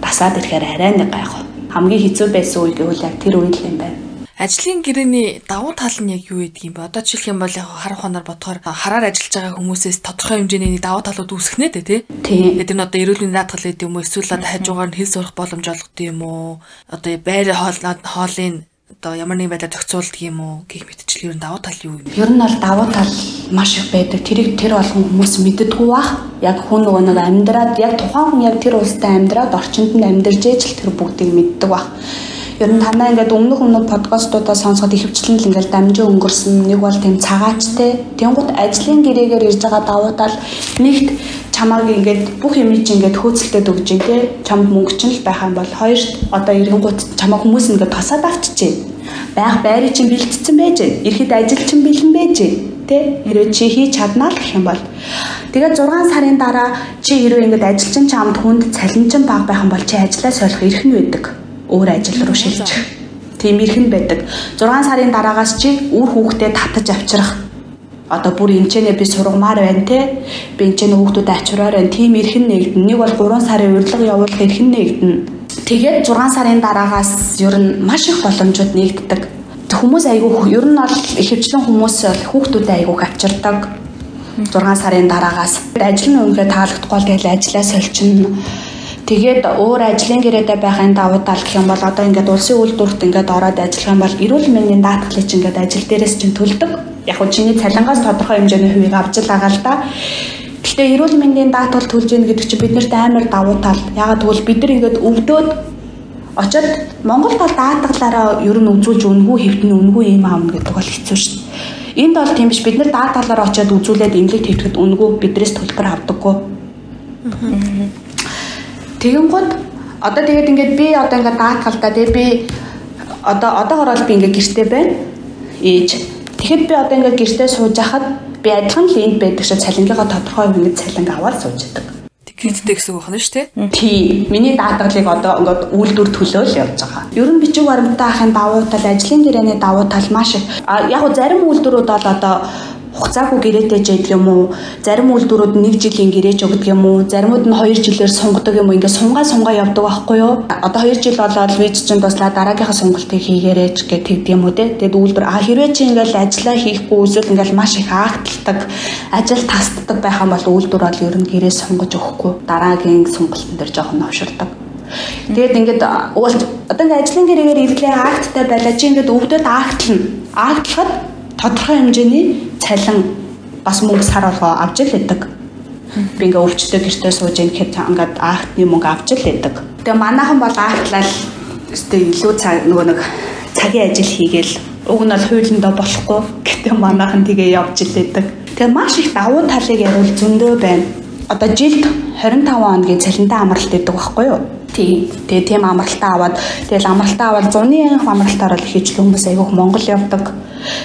басаад ирэхээр арай нэг гайгүй. Хамгийн хэцүү байсан үе гэвэл яг тэр үед л юм байна. Ажлын гэрээний давуу тал нь яг юу гэдэг юм бэ? Одоо жишээлх юм бол яг харах хоноор бодохоор хараар ажиллаж байгаа хүмүүсээс тодорхой хэмжээний давуу талууд үүсгэнэ дээ тий. Тэгээд нь одоо эрүүл мэндийн даатгал гэдэг юм уу? Эсвэл одоо хажуугаар нь хэл сурах боломж олгодог юм уу? Одоо байр хоолын одоо ямар нэгэн байдлаар зохицуулдаг юм уу гэх мэтчил ер нь давуу тал юу юм? Ер нь бол давуу тал маш их байдаг. Тэрийг тэр болгон хүмүүс мэддэггүй бах. Яг хүн нөгөө нэг амьдраад яг тухайн хүн яг тэр улстай амьдраад орчинд нь амьдарч ижил тэр бүгдийг мэддэг бах. Ер нь танаа ингээд өмнөх өмнөх подкастуудаа сонсоход ихэвчлэн л ингээд дамжин өнгөрсөн. Нэг бол тийм цагаачтай. Тэнгууд ажлын гэрээгээр ирж байгаа давуу тал нэгт чамааг ингээд бүх юм чи ингээд хөөцөлтөд өгж ин тээ чамд мөнгө ч л байх юм бол хоёрт одоо ирэнгууд чамаа хүмүүс ингээд тасаад авчижээ. Байх байрыг чинь бэлтцсэн байж, ирэхэд ажил чинь бэлэн байж тэ? Хэрвээ чи хийж чаднаа л гэх юм бол. Тэгээд 6 сарын дараа чи хэрвээ ингээд ажилчин чамд хүнд цалинчин баг байх юм бол чи ажлаа солих эрх нь байдаг өөр ажил руу шилжих. Тийм ирхэн байдаг. 6 сарын дараагаас чи үр хүүхдээ татаж авчрах. Одоо бүр эмчэнэ би сургамаар байна те. Би эмчэнэ хүүхдүүдэд ачуураар байна. Тийм ирхэн нэгдэн. Нэг бол 3 сарын урилга явуулах ирхэн нэгдэн. Тэгээд 6 сарын дараагаас ер нь маш их боломжууд нэгддэг. Хүмүүс айгүй ер нь бол ихэвчлэн хүмүүс хүүхдүүдэд айгүй авчирдаг. 6 сарын дараагаас ажил нь үнгээ таалагдахгүй тэгэл ажлаа сольчихно Тэгээд өөр ажлын гэрээдээ байхын давуу тал гэх юм бол одоо ингээд улсын үйлдвэрт ингээд ороод ажиллах юм бол эрүүл мэндийн даатгалыг чинь ингээд ажил дээрээс чинь төлдөг. Яг нь чиний цалингаас тодорхой хэмжээний хувийг авч л байгаа л да. Гэхдээ эрүүл мэндийн даатгал төлж ийн гэдэг чинь биднэрт амар давуу тал. Ягаад гэвэл бид нар ингээд өвдөөд очоод Монгол бол даатгалаараа ер нь үзүүлж үнгүй хэвтний үнгүй юм аавна гэдэг бол хэцүү шүү дээ. Энд бол тийм биш бид нар даатгалаар очоод үзүүлээд эмнэлэгт хэвтгэд үнгүй бидрээс төлбөр авдаггүй. Тэгэн гот одоо тэгээд ингээд би одоо ингээд даатгалдаа тэгээд би одоо одоогоор бол би ингээд гэртээ байна. Ээж. Тэгэхэд би одоо ингээд гэртээ сууж хахад би адилхан л энд байдаг шиг цалингийнхаа тодорхой хэмжээнд цалинг аваад сууж байдаг. Гэртээ гэсэн үг байна шүү дээ. Тий. Миний даатгалыг одоо ингээд үйлдвэр төлөөл явж байгаа. Ер нь бичиг баримттай ахын давуу тал, ажлын гэрээний давуу тал маш их. Яг нь зарим үйлдвэрүүд бол одоо хугацаагүй гэрээтэй жийдэг юм уу? Зарим үйлдвэрүүд нэг жилийн гэрээж өгдөг юм уу? Заримуд нь 2 жилээр сунгадаг юм уу? Ингээ сунгаа сунгаа явдаг байхгүй юу? Одоо 2 жил болоод виз чинь туслаа дараагийнхаа сунгалтыг хийгээрэй ч гэх тэгдэг юм уу те? Тэгэд үйлдвэр а хэрвээ чи ингээл ажиллаа хийхгүй эсвэл ингээл маш их акталдаг, ажил тасддаг байх юм бол үйлдвэр бол ер нь гэрээ сунгаж өгөхгүй дараагийн сунгалтын дээр жоохон новширдаг. Тэгээд ингээд уулж одоо ингээд ажлын гэрээгээр ирлээ акттай байлаа чи ингээд өвдөд актлна. Актлахад тодорхой хэмжээний цалин бас мөнгө сар болгоо авч л идэг. Би ингээ өвчтөд гэртээ сууж ийн гэхэд ингээд актны мөнгө авч л идэг. Тэгээ манайхан бол актлал өстэй илүү цаг нөгөө нэг цагийн ажил хийгээл уг нь бол хуулиндоо болохгүй гэтээ манайхан тэгээ явж л идэг. Тэгээ маш их давуу талыг яривал зөндөө байна. Одоо жилд 25 хоногийн цалинтай амралт идэг байхгүй юу? Тийм. Тэгээ тийм амралтаа аваад тэгэл амралтаа аваад зуны амралтаар бол хийж хүмүүс айгүйх Монгол явдаг.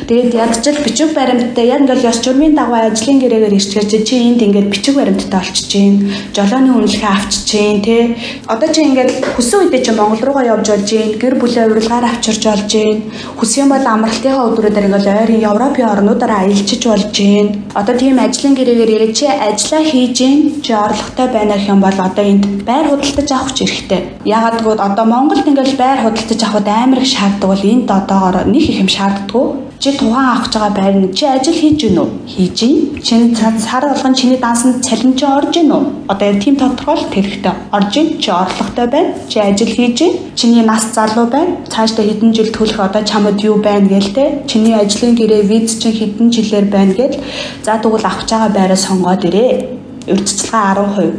Тэгээд ядчил бичиг баримттай яг ингээл ёс журмын дагуу ажлын гэрээгээр ирчихэж чи энд ингээд бичиг баримттай олчиж гин жолооны үнэлгээ авчиж гин тэ. Одоо чи ингээд хүсэн үедээ чи Монгол руугаа явж болж гин гэр бүлээ урилгаар авчирч болж гин хүссэн бол амралтынхаа өдрүүдээр ингээд ойрын Европын орнуудаар аялчиж болж гин одоо тийм ажлын гэрээгээр ирээд чи ажиллаа хийж гин чи орлоготой байна гэх юм бол одоо энд байр худалдаж авах ч хэрэгтэй. Ягаад гэвэл одоо Монголд ингээд байр худалдаж авахд амар их шаарддаг бол энд одоогоор нэг их юм шаарддаггүй Чи тухайн авах байгаа байр нь чи ажил хийж гин үү? Хийж гин. Чин сар болгон чиний даансанд цалин чи орж гин үү? Одоо яг тийм тодорхойлт хэрэгтэй. Орж гин чи орлоготой байна. Чи ажил хийж гин. Чиний нас залуу байна. Цаашдаа хэдэн жил төлөх одоо чамд юу байна гээл те. Чиний ажлын гэрээ виз чинь хэдэн жилээр байна гээл. За тэгвэл авах байгаа байраа сонгоод ирээ. Урьдчилгаа 10%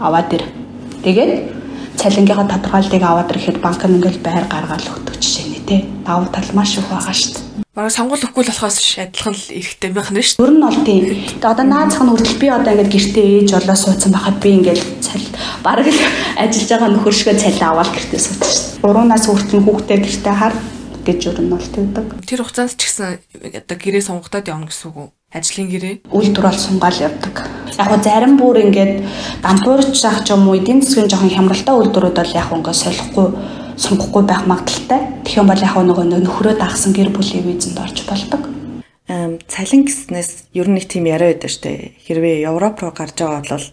аваад ир. Тэгээд цалингийнхаа тодорхойлтыг аваад ирэхэд банк нь ингээл байр гаргаал өгдөг жишээ те. Давуу тал маш их байгаа шүү дээ. Бараг сонгол өгөхгүй л болохоос адилхан л эрэхтэй байх нь шүү. Ер нь бол тийм. Тэгээ одоо наацх нь хүртэл би одоо ингээд гэртээ ээж болоо суудсан байхад би ингээд цал бараг л <laughs> ажиллаж байгаа нөхөр шигэ цалин аваад гэртээ суудсан шүү. 3 нас хүртэл хүүхдээ гэртээ хар гэж ер нь бол тэгдэг. Тэр хугацаанд ч гэсэн одоо гэрээ сунгагдаад явна гэсэн үг үү? Ажлын гэрээ. Үйлдвэр бол сунгаал явдаг. Яг нь зарим бүр ингээд дампуурч зах ч юм уу эдийн засгийн жоохон хямралтай үйлдвэрүүд бол яг ингээд солихгүй сунгахгүй байх магадaltaй. Тэгэх юм бол яг нөгөө нөхрөө дагсан гэр бүлийн визэнд орж болдог. Цалин гэснээс ер нь нэг тийм яриа байдаг штэ. Хэрвээ Европ руу гарч байгаа бол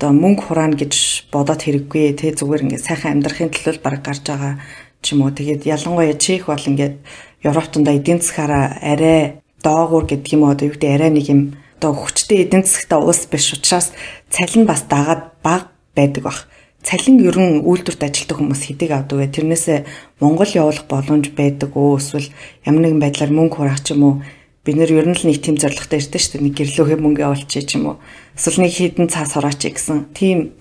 одоо мөнгө хураана гэж бодоод хэрэггүй те зүгээр ингээд сайхан амьдрахын төлөө баг гарч байгаа ч юм уу. Тэгээд ялангуяа чих бол ингээд Европтонда эдийн засгаараа арай доогуур гэдэг юм уу одоо юу гэдэг арай нэг юм одоо хүчтэй эдийн засгтай улс биш учраас цалин бас дагаад баг байдаг бах. Цалин ер нь үйлдвэрт ажилладаг хүмүүс хэдэг авдаг вэ? Тэрнээсээ Монгол явуулах боломж байдаг уу? Эсвэл ямар нэгэн байдлаар мөнгө хураах ч юм уу? Бид нэр ер нь л нэг тийм зорилготой ирдэ шүү дээ. Нэг гэрлөөхөө мөнгө явуулчих ч юм уу? Эсвэл нэг хідэн цаас хураач гэсэн. Тийм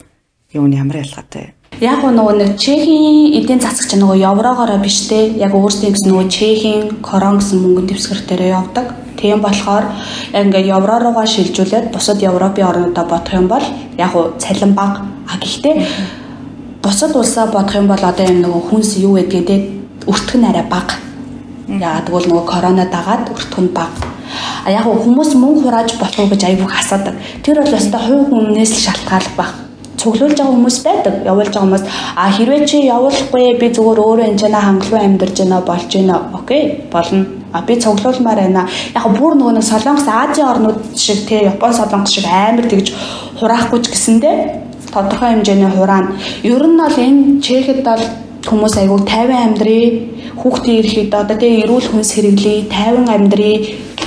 юу нь ямар ялгаатай вэ? Яг нөгөө нэг Чехийн эдийн засагч нөгөө еврогоороо биш те яг өөрсдийн гэсэн нөгөө Чехийн корон гэсэн мөнгөнд дэвсгэр дээр явдаг. Тийм болохоор яг ингээд евро руугаа шилжүүлээд бусад Европын орнуудаа бодох юм бол яг уу цалин бага. А гэхдээ бусад улсаа бодох юм бол одоо энэ нөгөө хүнс юу гэдгээ те өртөх нь арай бага. Яагаад гэвэл нөгөө корона дагаад өртөх нь бага. А яг хүмүүс мөнгө хурааж болох уу гэж айгүйх асуудаг. Тэр бол өстой хувь хүнээс л шалтгаалх баг цуглуулж байгаа хүмүүс байдаг. Явуулж байгаа хүмүүс а хэрвээ чи явуулахгүй би зүгээр өөрөө энэ чанаа хангалуун амьдарч байна болж байна. Окей, болно. А би цуглуулмаар байна. Яг бүр нөгөө нэг Солонгос Азийн орнууд шиг те Япон Солонгос шиг амар тэгж хураахгүй ч гэсэндээ тодорхой хэмжээний хураана. Ер нь бол энэ Чехэд бол хүмүүс айгүй 50 амьдрий хүүхдийн эрхийг одоо тэгээ эрүүл хүнс хэрэглэе 50 амьдрий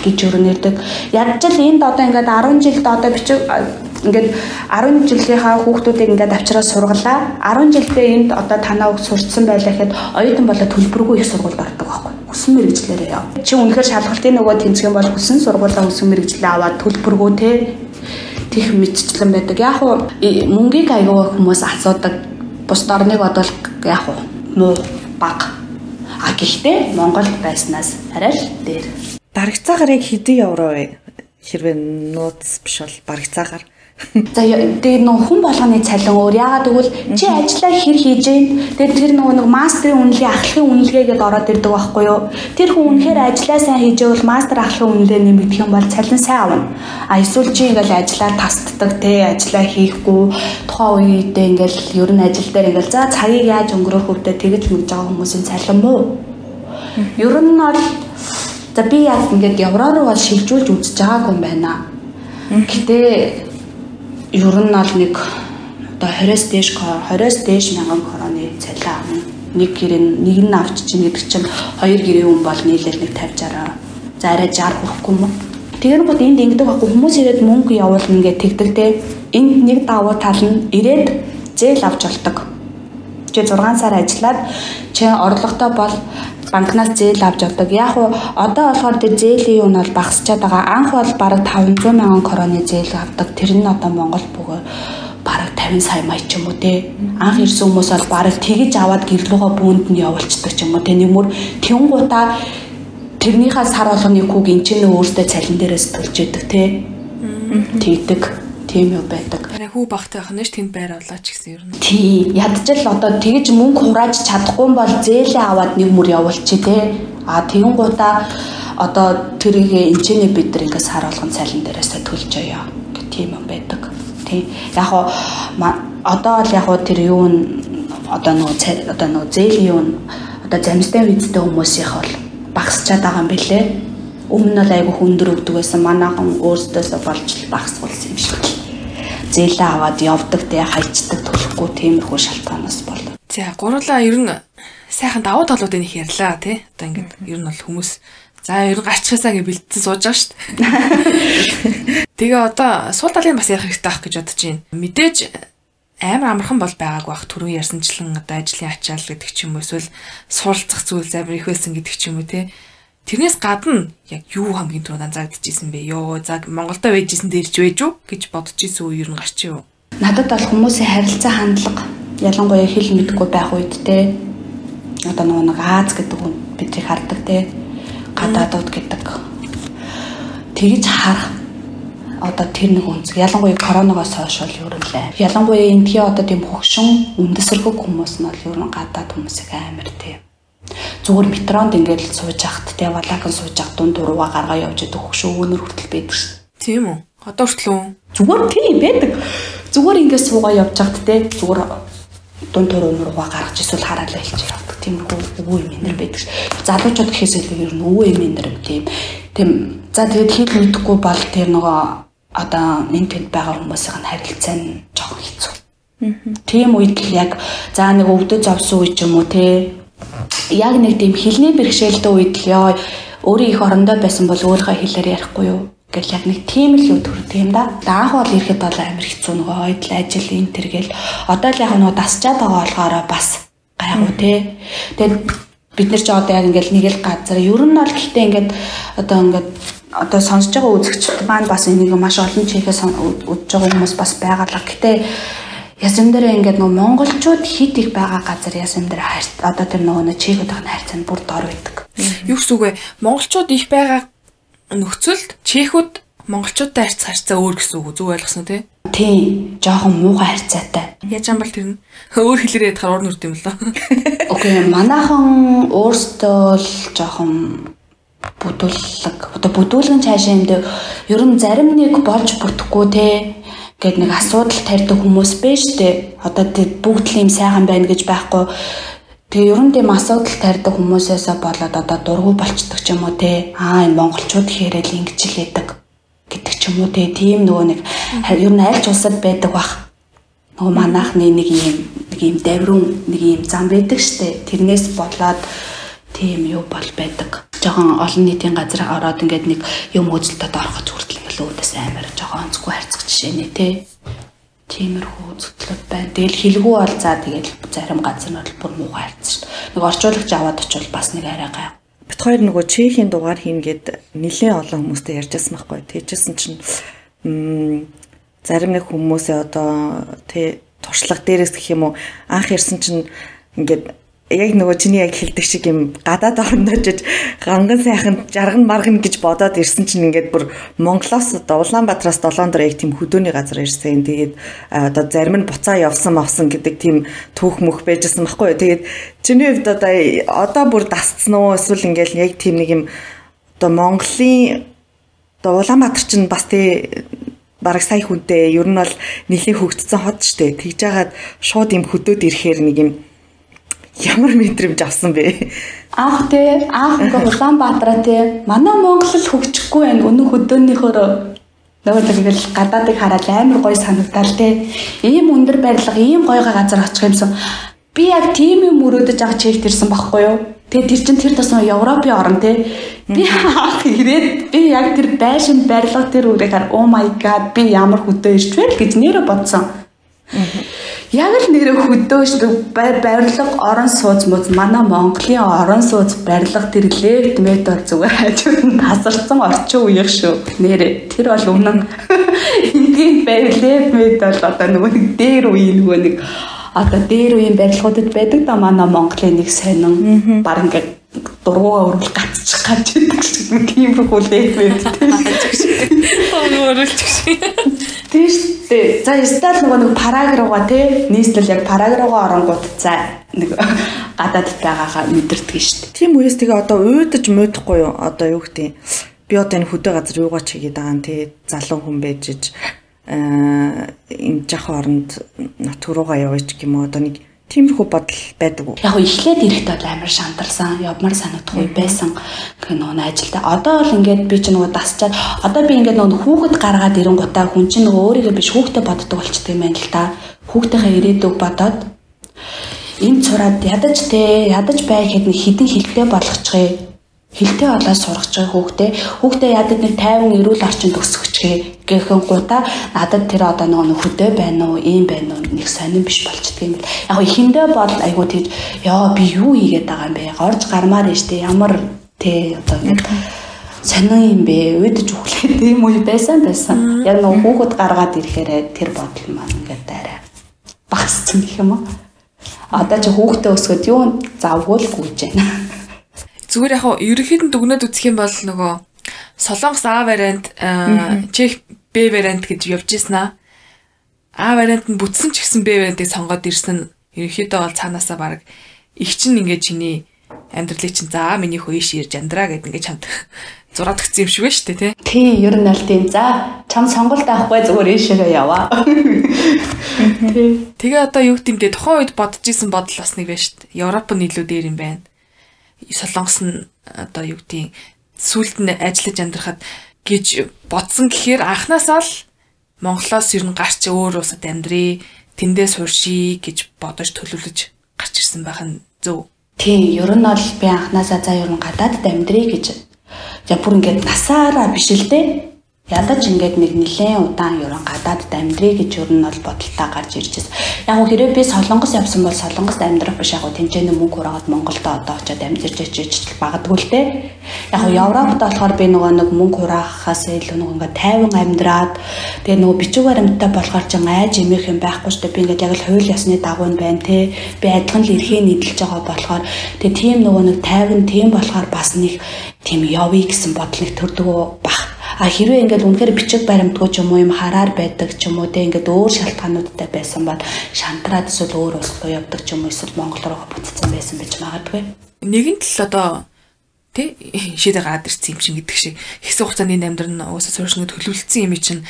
гэж өрнөрдөг. Ядчил энд одоо ингээд 10 жилд одоо бичиг ингээд 10 жилийнхаа хүүхдүүдийг ингээд авчраа сургалаа. 10 жилдээ энд одоо танаа үг сурцсан байлаа гэхэд оюутан болоод төлбөргүй их сургуульд ордог байхгүй. Хүссэн мэрэгчлэрээ яв. Чи үнэхээр шалгалтын нөгөө тэнцэх юм бол хүссэн сургуулаа хүссэн мэрэгчлээ аваад төлбөргүй те тех мэдчлэн байдаг. Яг уу мөнгийг аягаа хүмүүс асуудаг. Бус орныг бодвол яг уу муу баг. А гэхдээ Монголд байснаас арай л дээр. Барагцаа гарыг хэдэн евро вэ? Хэрвээ нууц биш бол барагцаагаар За тэгээд нөх хүн болгоны цалин өөр. Яагаад гэвэл чи ажиллаа хэр хийж гин. Тэгээд тэр нөгөө нэг мастрын үнэлгээ, ахлахын үнэлгээгээд ороод ирдэг байхгүй юу? Тэр хүн үнэхээр ажиллаа сайн хийжээвэл мастер ахлахын үнэлгээ нэмэгдэх юм бол цалин сайн авна. А эсвэл чи ингээл ажиллаа тасддаг те ажиллаа хийхгүй тухайн үедээ ингээл ер нь ажил дээр ингээл за цагийг яаж өнгөрөөх өвдөө тэгэж мэдж байгаа хүмүүсийн цалин муу. Ер нь бол за би яг ингээд евро руу шилжүүлж үзэж байгаагүй юм байна. Гэтэ ер нь бол нэг одоо 20-с дээш 20-с дээш мянган короны цалин авна. Нэг гэрээ нэг нь авч чинь гэдэг чинь хоёр гэрээ хүн бол нийлээд нэг 50 60 за арай 60 хүрэхгүй юм? Тэр гот энд ингэдэг байхгүй хүмүүс ирээд мөнгө явуулна ингээд тэгдэг те. Энд нэг давуу тал нь ирээд зээл авч болдог. Чи 6 сар ажиллаад чи орлоготой бол банкнаас зээл авч авдаг. Яг уу одоо болохоор тэр зээлийн юу нь бол багасчаад байгаа. Анх бол бараг 500 мянган короны зээл авдаг. Тэр нь одоо Монгол бүгөө бараг 50 сая мая ч юм уу те. Анх ирсэн хүмүүс бол бараг тэгж аваад гэрлүүгөө бүүнд нь явуулцдаг ч юм уу те. Нэмүр тэнгуудаа тэрнийхээ сар болгоны хүүг энчэнэ өөртөө цалин дээрээс төлж идэг те. Тэгдэг тийм юу байдаг. Хүү багтай байх нь ш тэнд байр олооч гэсэн юм. Тий, ядчил одоо тэгж мөнгө хурааж чадахгүй бол зээлээ аваад нэг мөр явуулчих тий. А тэгэн гутаа одоо тэрийг энчэний бид нар ингээс сар болгон цалин дээрээсээ төлж оё гэх тийм юм байдаг. Тий. Яг уу одоо л яг уу тэр юу н одоо нөгөө одоо нөгөө зээлийн юу н одоо замстай визтэй хүмүүсийнх бол багасчаад байгаа юм билэ. Өмнө нь айгүй хүндэр өгдөг байсан. Манайхан өөрсдөөсөө болж багасгуулсан юм шиг зээлээ аваад явдаг те хайчдаг төлөхгүй тиймэрхүү шалтгаанаас бол. За гурлаа ер нь сайхан давуу талуудыг их ярьлаа тий. Одоо ингээд ер нь бол хүмүүс за ер нь гарчхаасаа гэж бэлдсэн сууж байгаа дээ. <laughs> Тэгээ одоо суул талын бас ярих хэрэгтэй байх гэж бодож байна. Мэдээж амар амархан бол байгаагүй бах түрүү ярьсанчлан одоо ажлын ачаал гэдэг ч юм уу эсвэл суралцах зүйл замир их байсан гэдэг ч юм уу тий. Тэрнээс гадна яг юу хамгийн түрүүнд анзаагдчихсэн бэ? Йоо, за Монголдо байжсэн дээрч байж үү гэж бодож исэн үе юу гарч юу? Надад бол хүмүүсийн харилцаа хандлага ялангуяа хэл мэдгүй байх үед те одоо нөгөө нэг Аз гэдэг хүн бидний хардаг те гадаадууд гэдэг тэгж харах одоо тэр нэг үнцэг ялангуяа коронавигоос хойш бол ер нь лээ. Ялангуяа эндхий одоо тийм хөгшин үндэсэрхэг хүмүүс нь бол ер нь гадаад хүмүүсийг амар тийм зүгээр метронд ингээд сууж яхад те валаган сууж яхад дунд дурууга гаргаа явж идэх хөх шүү өнөр хүртэл байдаг шүү. Тийм үү? Одоо хүртэл үү? Зүгээр тийм байдаг. Зүгээр ингээд суугаа явж яхад те зүгээр дунд дуруу нурууга гаргаж эсвэл хараад байлж явдаг. Тиймэрхүү өвөө юм энэ байдаг шүү. Залуучууд гэхээс илүү ер нь өвөө юм энэ тийм. Тийм. За тэгээд хэл мэдэхгүй бол тэр нөгөө одоо энэ тэнд байгаа хүмүүсийн харилцаа нь жоохон хэцүү. Тийм үед л яг за нэг өвдөж зовсон үе ч юм уу те яг нэг тийм хилний бэрхшээлтэй үед л ёо өөрөө их орондоо байсан бол өөрийнхөө хэлээр ярихгүй юу гэл яг нэг тийм л үд төрдөг юм да. Анх бол ирэхэд бол амар хэцүү нөгөө ойдл ажил энэ төр гэл одоо л яг нөгөө дасчаад байгаа болохоор бас гайгүй те. Тэгээд бид нар ч одоо яг ингээл нэг л газар ер нь бол гэхдээ ингээд одоо ингээд одоо сонсож байгаа үзэгчд маань бас энийг маш олон чихээс үзэж байгаа хүмүүс бас байгаа л. Гэтэ ясам дээр ингээд нөгөө монголчууд хит их байгаа газар ясам дээр одоо тэр нөгөө чигүүд байгаа хайрцаа нь бүр дор байдаг. Юу гэсэн үг вэ? Монголчууд их байгаа нөхцөлд чехүүд монголчуудтай харьц харьцаа өөр гэсэн үг зүг ойлгосноо тий? Тийм, жоохон муухай харьцаатай. Яаж юм бол тэр нь өөр хэлээр ядахаар уур нүрд юм лөө. <laughs> Окей, манайхан өөртөө л жоохон бүдүүлэг. Одоо бүдүүлгэн цаашаа юм дээр ер нь зарим нэг болж бүрдэхгүй те гэд нэг асуудал тарьдаг хүмүүс бэ штэ. Одоо тэг бүгд л юм сайхан байна гэж байхгүй. Тэгээ ер нь тийм асуудал тарьдаг хүмүүсээс болоод одоо дургу болчдөг ч юм уу те. Аа энэ монголчууд хэрэл ингэж л яадаг гэдэг ч юм уу те. Тийм нөгөө нэг ер нь айлч улсад байдаг бах. Нөгөө манайхны нэг юм нэг юм даврун нэг юм зам байдаг штэ. Тэрнээс болоод тийм юу бол байдаг. Жохон олон нийтийн газар ороод ингээд нэг юм үзэлтэд ороход хүртэл өөдөөс амар жохон онцгүй харьцах жишээ нэ тий. Тиймэрхүү зүтлүүд байна. Тэгэл хэлгүй бол за тэгэл зарим газар нь бол бүр муухай харьцсан шүү дээ. Нэг орчуулагч аваад очивол бас нэг арай гай. Бит хоёр нөгөө Чехийн дугаар хийнгээд нэлээд олон хүмүүстэй ярьжсэн байхгүй. Тэжсэн чинь зарим нэг хүмүүсээ одоо тий туршлага дээрээс гэх юм уу анх ярьсан чинь ингээд яг нөгөө чиний яг хэлдэг шиг юм гадаад орножж ганган сайхан жарган марган гэж бодоод ирсэн чинь ингээд бүр Монголоос Улаанбаатараас долоон дор яг тийм хөдөөний газар ирсэн. Тэгээд одоо зарим нь буцаа явсан авсан гэдэг тийм түүх мөх байжсэн байхгүй юу. Тэгээд чиний хувьд одоо одоо бүр дасцсан уу эсвэл ингээд яг тийм нэг юм одоо Монголын одоо Улаанбаатар чинь бас тий бараг сая хүнтэй ер нь бол нэлийн хөгжсөн хот штэ тэгж жагаад шууд юм хөдөөд ирэхээр нэг юм ямар мэдрэмж авсан бэ? Аах те аах ингээ Улаанбаатараа те манай Монгол л хөгжихгүй байх. Өнөө хөдөөнийхөө нөгөө тэгэл гадаадыг хараад амар гоё санагдал те ийм өндөр барилга ийм гойгоо газар очих юмсан. Би яг тийм юм өрөөдөж байгаа чек тэрсэн байхгүй юу? Тэгээ тэр чин тэр тасна Европын орн те би хаах ирээд би яг тэр байшин барилга тэр хар oh my god би ямар хөдөө ирч вэ гэж нэрэ бодсон. Яг л нэрээ хөдөөж барилга орон сууц мөз манай Монголын орон сууц барилга тэр лефт метр зүгээр хажууд нь тасарсан орчин үеих шүү. Нэрээ тэр бол өмнө <laughs> энгийн байр лефт метр бол одоо нөгөө нэг дээр үе нөгөө нэг одоо дээр үеийн барилгуудад байдаг да манай Монголын нэг сонин баг ингээд дургуугаа өргөл гацчих гаж байдаг шиг нэг юм хүлээд байдаг. Тоо өрөлчих шиг. Тийм шүү дээ. За стал нөгөө нэг параграфа тий нийслэл яг параграфа оронгууд за нэг гадаадд байгаагаа мэдэрдэг шүү дээ. Тийм үеэс тэгээ одоо уйдаж муудахгүй юу? Одоо юу гэдэг би одоо энэ хөдөө газар юугаа ч хийгээд байгаа юм тий залуу хүн байжж э энэ жах оронд натуруугаа яваач гэмээ одоо нэг Тиймэрхүү бодол байдаг уу? Яг эхлээд ирэхдээ бол амар шантарсан, явмаар санагдах үе байсан. Гэх нөгөө ажилда. Одоо бол ингээд би ч нөгөө дасчаад одоо би ингээд нөгөө хүүхэд гаргаад ирэнгутаа хүн чинь нөгөө өөрийгөө биш хүүхдэд боддог болчтой юм байна л та. Хүүхдийнхээ ирээдүг бодоод энэ цураад ядаж те ядаж бай гэхэд хідэн хилтэй болгочихъя хилтэй болоод сурах чиг хүүхдээ хүүхдээ яадаг нэг 50 эрүүл орчинд өсгөчгээ гэхэн гута надад тэр одоо нөгөө хөдөө байна уу ийм байна уу нэг сонирн биш болчдөг юм бэл. Яг ихэндээ бол айгуу тийж яа би юу хийгээд байгаа юм бэ? Горж гармаар нь штэ ямар тэ одоо ингэ сонин юм бэ? Уйдж өглөө тийм үе байсан байсан. Яг нөгөө хүүхэд гаргаад ирэхээр тэр бодол маань ингээд арай багассан гэх юм уу? Одоо ч хүүхдээ өсгöd юу завгүй л гүйж байна Зүгээр яг ерөнхийд нь дүгнээд үзэх юм бол нөгөө Солонгос А вариант, Чех Б вариант гэж явж ирсэн аа. А вариант нь бүтсэн ч гэсэн Б вариантыг сонгоод ирсэн ерөнхийдөө бол цаанаасаа баг их чинь ингээд чиний амьдралыг чинь за миний хөөш ирж амьдраа гэд ингээд чамд <laughs> зураад өгсөн юм шиг байна шүү дээ тий. Тий, ер нь аль тийм. За, чам сонголт авахгүй зүгээр ийшээгээ яваа. Тэгээ одоо юу гэмдэ тухайн үед бодож исэн бодол бас нэг байна шүү дээ. Европ нь илүү дээр юм байна. Солонгос нь одоо юу гэдгийг сүлд нь ажиллаж амьдрахад гэж бодсон гэхээр анханасаа л Монголоос ер нь гарч өөр улсад амьдрий, тэндээс хурший гэж бодож төлөвлөж гарч ирсэн байх нь зөв. Тийм, ер нь бол би анханасаа за ер нь гадаадд амьдрий гэж За бүр ингээд насаараа биш л дээ. Ядаж ингээд нэг нэлээд удаан ерөн гадаадд амьдрий гэж ер нь бол бодолтой гарч ирж байна. Яг гоо хэрэв би солонгос явсан бол солонгост амьдрах биш яг гоо тэнцэнэ мөнгө хураад Монголд одоо очиод амьдарч ичиж багадгүй л дээ. Яг гоо Европт болохоор би нөгөө нэг мөнгө хураахаас илүү нөгөө ингээд тайван амьдраад тэгээ нөгөө бичиг баримттай болохоор ч айж эмээх юм байхгүй шүү дээ. Би ингээд яг л хууль ёсны дагуу нь байна те. Би адилхан л эрхээ нийтэлж байгаа болохоор тэгээ тийм нөгөө нэг тайван тийм болохоор бас нэг тийм явъя гэсэн бодол нэг төрдөг бах А хэрвээ ингээд үнэхээр бичиг баримтгүй ч юм уу юм хараар байдаг ч юм уу те ингээд өөр шалтгаануудтай байсан бол шантраад эсвэл өөр улс руу явдаг ч юм уу эсвэл Монгол руу буцсан байсан байж магадгүй. Нэгэн тал одоо тий шийдэ гараад ирсэн юм шиг гэдэг шиг хэсэг хугацааны амьдрал нь уусаа сууршны төлөвлөсөн юм чинь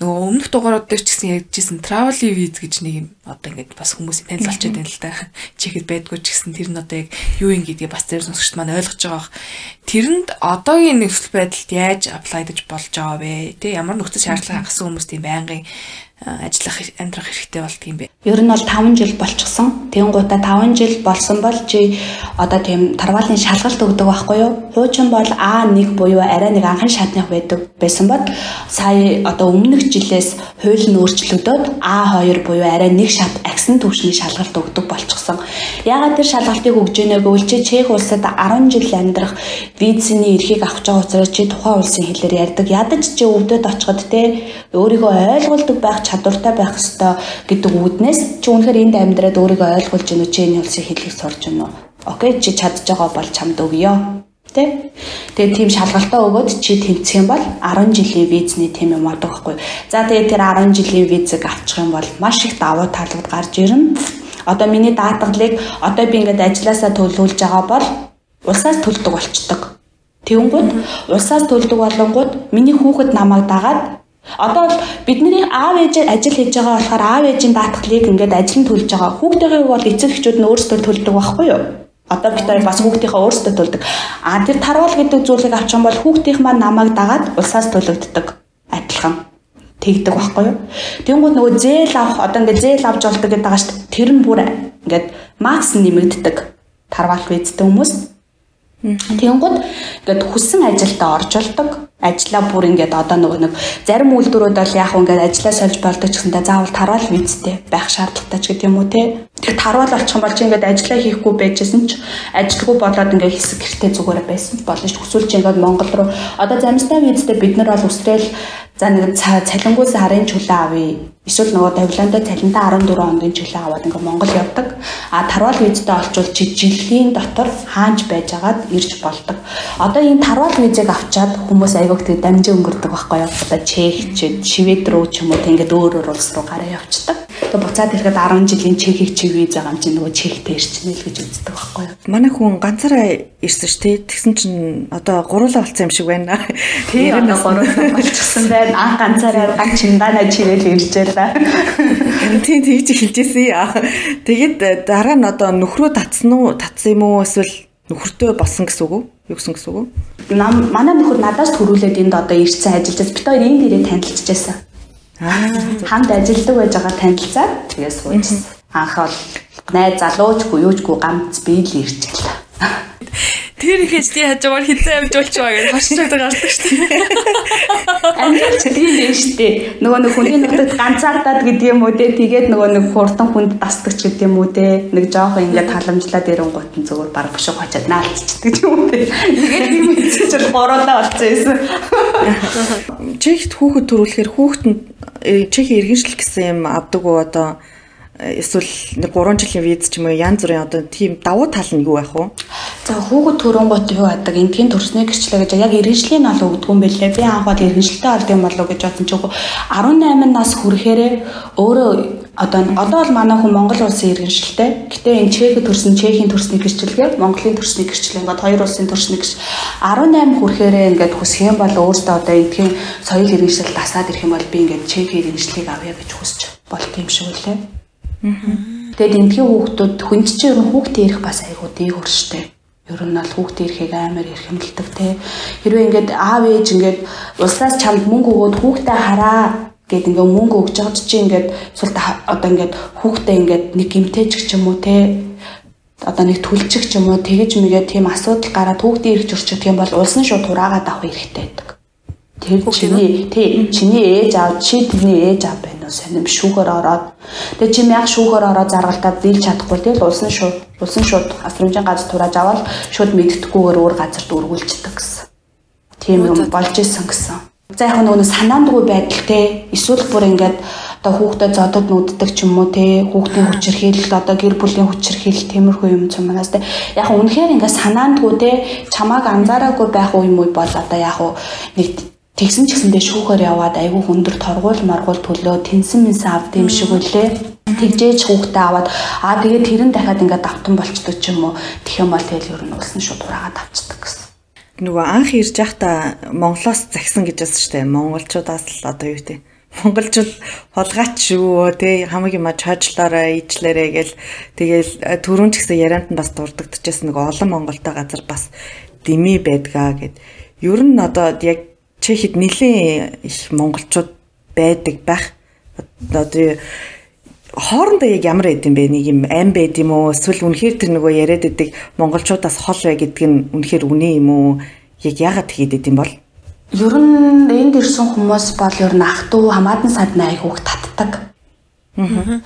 нөгөө өмнөх дугаарууд дээр ч гэсэн ярьжсэн travel viz гэж нэг юм одоо ингээд бас хүмүүсийн танил болчиход байна л да. Чихэд байдгүй ч гэсэн тэр нь одоо яг юу юм гэдгийг бас зэрэг сонсогчд маань ойлгож байгаа. Тэрэнд одоогийн нөхцөл байдалд яаж apply гэж болж байгаа вэ? Тэ ямар нөхцөл шаардлага хангасан хүмүүс тийм байнгын ажиллах амьдрах хэрэгтэй бол тийм бэ. Ер нь бол 5 жил болчихсон. Тэнгуудаа 5 жил болсон бол чи одоо тийм тарвалын шалгалт өгдөг байхгүй юу? Хуучин бол А1 буюу арай нэг анхан шатных байдаг байсан бол сая одоо өмнөх жилээс хууль нь өөрчлөгдөөд А2 буюу арай нэг шат агсан түвшний шалгалт өгдөг болчихсон. Яагаад тэр шалгалтыг өгж ийнэ гэвэл чи Чех улсад 10 жил амьдрах визний эрхийг авч байгаа учраас чи тухайн улсын хэлээр ярьдаг. Ядаж чи өвдөд очиход те өөрийгөө ойлгуулдаг байх чадвартай байх ёстой гэдэг үүднээс чи үнэхээр энд амьдраад өөрийгөө ойлгуулж гинөө чи энэ улсын хэлийг сурж гинөө. Окей чи чадж байгаа бол чамд өгье. Тэ? Тэгээ тийм шалгалтаа өгөөд чи тэнцэх юм бол 10 жилийн визний тийм юм адаг байхгүй. За тэгээ тэр 10 жилийн визэг авчих юм бол маш их давуу талууд гарч ирнэ. Одоо миний даатгалыг одоо би ингээд ажилласаа төлөвлөж байгаа бол улсаас төлдөг болчдөг. Тэнгүүд улсаас төлдөг болонгууд миний хүүхэд намайг дагаад Одоо бол бидний аав ээж ажил хийж байгаа болохоор аав ээжийн даатгалыг ингээд ажил нь төлж байгаа. Хүүхдийн бол эцэг эхчүүд нь өөрсдөө төлдөг байхгүй юу? Одоо бид хоёр бас хүүхдийнхээ өөрсдөө төлдөг. А тэр тарвал гэдэг зүйлийг авчих юм бол хүүхдийнх маань намайг дагаад улсаас төлөгддөг. Адилхан тэгдэг байхгүй юу? Тэнгүүд нөгөө зээл авах одоо ингээд зээл авч болдог гэдэг байгаа шүү дээ. Тэр нь бүр ингээд макс нэмэгддэг. Тарвал визтэй хүмүүс. Тэнгүүд ингээд хүссэн ажилдаа орж болдог ажлаа бүр ингээд одоо нөгөө нэг зарим үйлдвэрүүд бол яг ингээд ажлаа сольж болдог ч гэсэндээ заавал тарвал визтэй байх шаардлагатай ч гэдэг юм уу те. Тэр тарвал болчих юм бол чи ингээд ажлаа хийхгүй байжсэн ч ажилгүй болоод ингээд хэсэг гэртээ зүгээр байсан болно ш. Хүсвэл чи ингээд Монгол руу одоо замстай визтэй бид нар бол өсрэл за нэг цалингуй сарын чөлөө авъя. Эсвэл нөгөө Тавиланда цалинтаа 14 хоногийн чөлөө аваад ингээд Монгол явдаг. А тарвал визтэй олчвол чи жилийн дотор хаанч байжгаад ирж болдог. Одоо энэ тарвал визийг авчаад хүмүүс аяг айгууг тэг дамжин өнгөрдөг байхгүй юу? Одоо Чех ч Швед рүү ч юм уу тэг ингээд өөр өөр улс руу гараа явцдаг. Тэгээ буцаад ирэхэд 10 жилийн Чехийг чи виз байгаа юм чинь нөгөө Чехтэй ирчихнэ л гэж үздэг байхгүй юу? Манай хүн ганцаараа ирсэн ш тий. Тэгсэн чинь одоо гуруулаа болсон юм шиг байна. Тий одоо гуруулаа болчихсон байна. Анх ганцаараа ганц чингаана чирэл иржээ la. <laughs> Тий тэгж хэлжсэн яа. Тэгээд дараа нь одоо нөхрөө татсан уу? Татсан юм уу? Эсвэл нөхөртөө болсон гэсэн үг үү? Юу гэсэн гэсэн үг үү? Нам манай нөхөр надаас төрүүлээд энд одоо ирсэн ажиллаж бид хоёр энд ирээ танилцчихсан. Аа хамт ажилладаг байж байгаа танилцаад тэгээс суужсан. Анх бол найз залуучгүй юучгүй ганц би л ирчихлээ. Тэр их эжний хажуугаар хизээ амж болчихоо гэж хашчаад гардаг шүү дээ. Амжилт тийм дээ шүү дээ. Нөгөө нэг хүний нутагт ганцаардаад гэдэг юм уу те тэгээд нөгөө нэг хурдан хүнд дасдаг ч гэдэг юм уу те нэг жоох ингээд халамжлаад ирэнгуут нь зүгээр баг бушиг хочоод наалцчихдаг юм уу те. Тэгээд тийм хэвчээр гороолаа болцсон юмсан. Чехт хүүхэд төрүүлэхээр хүүхэд нь э, чехийн иргэншил гэсэн юм авдаг уу одоо эсвэл нэг 3 жилийн виз ч юм уу янз бүрийн одоо тийм давуу тал нь юу байх вэ? За хүүхэд төрөнгөт юу адаг эндгийн төрсний гэрчлээ гэж яг иргэншлийн ол өгдөг юм бэлээ. Би анх бол иргэншилтэй болд юм болов гэж бодсон ч үгүй 18 нас хүрэхээрээ өөрөө Одоо одоо бол манай хүн Монгол улсын иргэншилтэй. Гэтэ энэ Чехэд төрсэн Чехийн төрсний гэрчлэгээ, Монголын төрсний гэрчлэг ингээд хоёр улсын төрсний гэрч 18 хүрэхээрээ ингээд хүсэх юм бол өөртөө одоо эдгээр соёл иргэншил тасаад ирэх юм бол би ингээд Чехийн иргэншлийг авъя гэж хүсэж болт юм шиг үлээ. Тэгэд эндхийн хүүхдүүд хүнд чинь ер нь хүүхдээ ирэх бас айгуу дээгүр штэ. Ер нь бол хүүхдээ ирэхийг амар эрхэмлдэг те. Хэрвээ ингээд аав ээж ингээд улсаас чамд мөнгө өгөөд хүүхдээ хараа гэд ингээ мөнгө өгч байгаа чи ингээд эсвэл одоо ингээд хүүхдээ ингээд нэг гимтэж ч юм уу те одоо нэг түлчих ч юм уу тэгэж мэгээ тийм асуудал гараад хүүхдээ ирэх зурчих юм бол улс нь шууд хураагаад авах хэрэгтэй байдаг. Тэр чиний тий чиний ээж аав чи тэрний ээж аав байна сонирм шүүгээр ороод. Тэгээ чи яг шүүгээр ороод заргалтад дийлж чадахгүй тэгэл улс нь шууд улс нь шууд асрамжийн газар турааж аваад шууд мэддэхгүйгээр өөр газарт өргүүлчихдэг гэсэн. Тийм юм болж исэн гэсэн. За яг нөгөө санаандгүй байдал те. Эсвэл бүр ингээд одоо хүүхдэд зодод нүддэг ч юм уу те. Хүүхдийн хүчирхийлэл одоо гэр бүлийн хүчирхийлэл тиймэрхүү юм манаас те. Яг үнэхээр ингээд санаандгүй те. Чамааг анзаараагүй байх уу юм уу бол одоо яг нэг тэгсэн ч гэсэндээ шүүхээр яваад айгүй хүндэр торгуул маргуул төлөө тэнсэн минсэн авд юм шиг үлээ. Тэгжээж хүүхдээ аваад аа тэгээд тэрэн дахиад ингээд давтан болчдөг ч юм уу? Тэгэх юм бол тэгэл ер нь улс нь шууд ураагаад авчдаг гэсэн нөгөө анх ирж байхдаа Монголоос загсан гэж байсан шүү дээ. Монголчуудаас л одоо юу гэдэг? Монголчууд хулгайч шүү тий хамаг юм чаачлаараа ижлээрээ гэл. Тэгэл э, түрүүн ч гэсэн ярианд нь бас дурддагчээс нөгөө олон Монголтой газар бас дими байдгаа гэд. Ер нь одоо яг Чехэд нэлийн их монголчууд байдаг байх. Одоо хоорондоо яг ямар байд юм бэ? Нэг юм ам байд юм уу? Эсвэл үнэхээр тэр нөгөө яриад байдаг монголчуудаас хол бай гэдг нь үнэхээр үнэ юм уу? Яг яагаад тэгээд байд юм бол? Ер нь энд ирсэн хүмүүс бол ер нь ах トゥ хамаатан садны айгууг татдаг. Аа.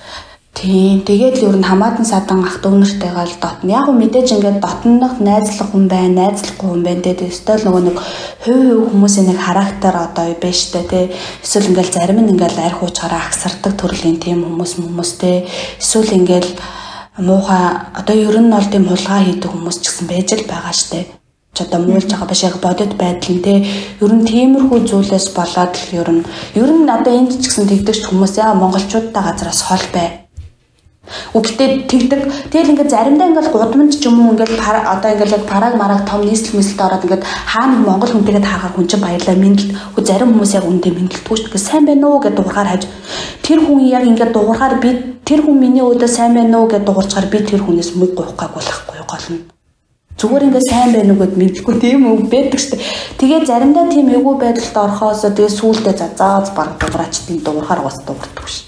Тийм. Тэгээд л ер нь хамаатан садан ах дүүнэртэйгээ л дотно. Яг нь мэдээж ингээд дотнох найзлах хүн байна, найзлахгүй хүн байна. Тэгээд өстой л нөгөө нэг хувь хувь хүмүүсийн нэг характер одоо байна штэ тий. Эсвэл ингээд зарим нь ингээд арх уучаараа агсардаг төрлийн тийм хүмүүс хүмүүс тий. Эсвэл ингээд муухай одоо ер нь бол тийм хулгай хийдэг хүмүүс ч гэсэн байж л байгаа штэ ч одоо муулж байгаа биш яг бодит байдал нь те ер нь тиймэрхүү зүйлээс болоод л ер нь ер нь одоо энд ч гэсэн тэгдэгч хүмүүс яа монголчуудтай газраас хол бай Үгтээ тэгдэг. Тэгэл ингээд заримдаа ингээд гудамж ч юм уу ингээд одоо ингээд яг параг мараг том нийслэл мэслэлд ороод ингээд хаана Монгол хүнтэйгээ таарахаар хүн чинь баярлаа мэдлэл. Хөө зарим хүмүүс яг үнтэй мэдлэлтгүй шүү дээ. Сайн байна уу гэдээ дуурахаар хаж. Тэр хүн яг ингээд дуурахаар би тэр хүн миний өөдөө сайн байна уу гэдээ дуурчаар би тэр хүнээс гоох гайгүй болохгүй гол нь. Зүгээр ингээд сайн байна уу гэд мэдлгүй тийм үг байдаг дээ. Тэгээ заримдаа тийм эвгүй байдалд орохоос тэгээ сүултээ за зааз баг дуураач тийм дуурахаар бас дуурдаг шүү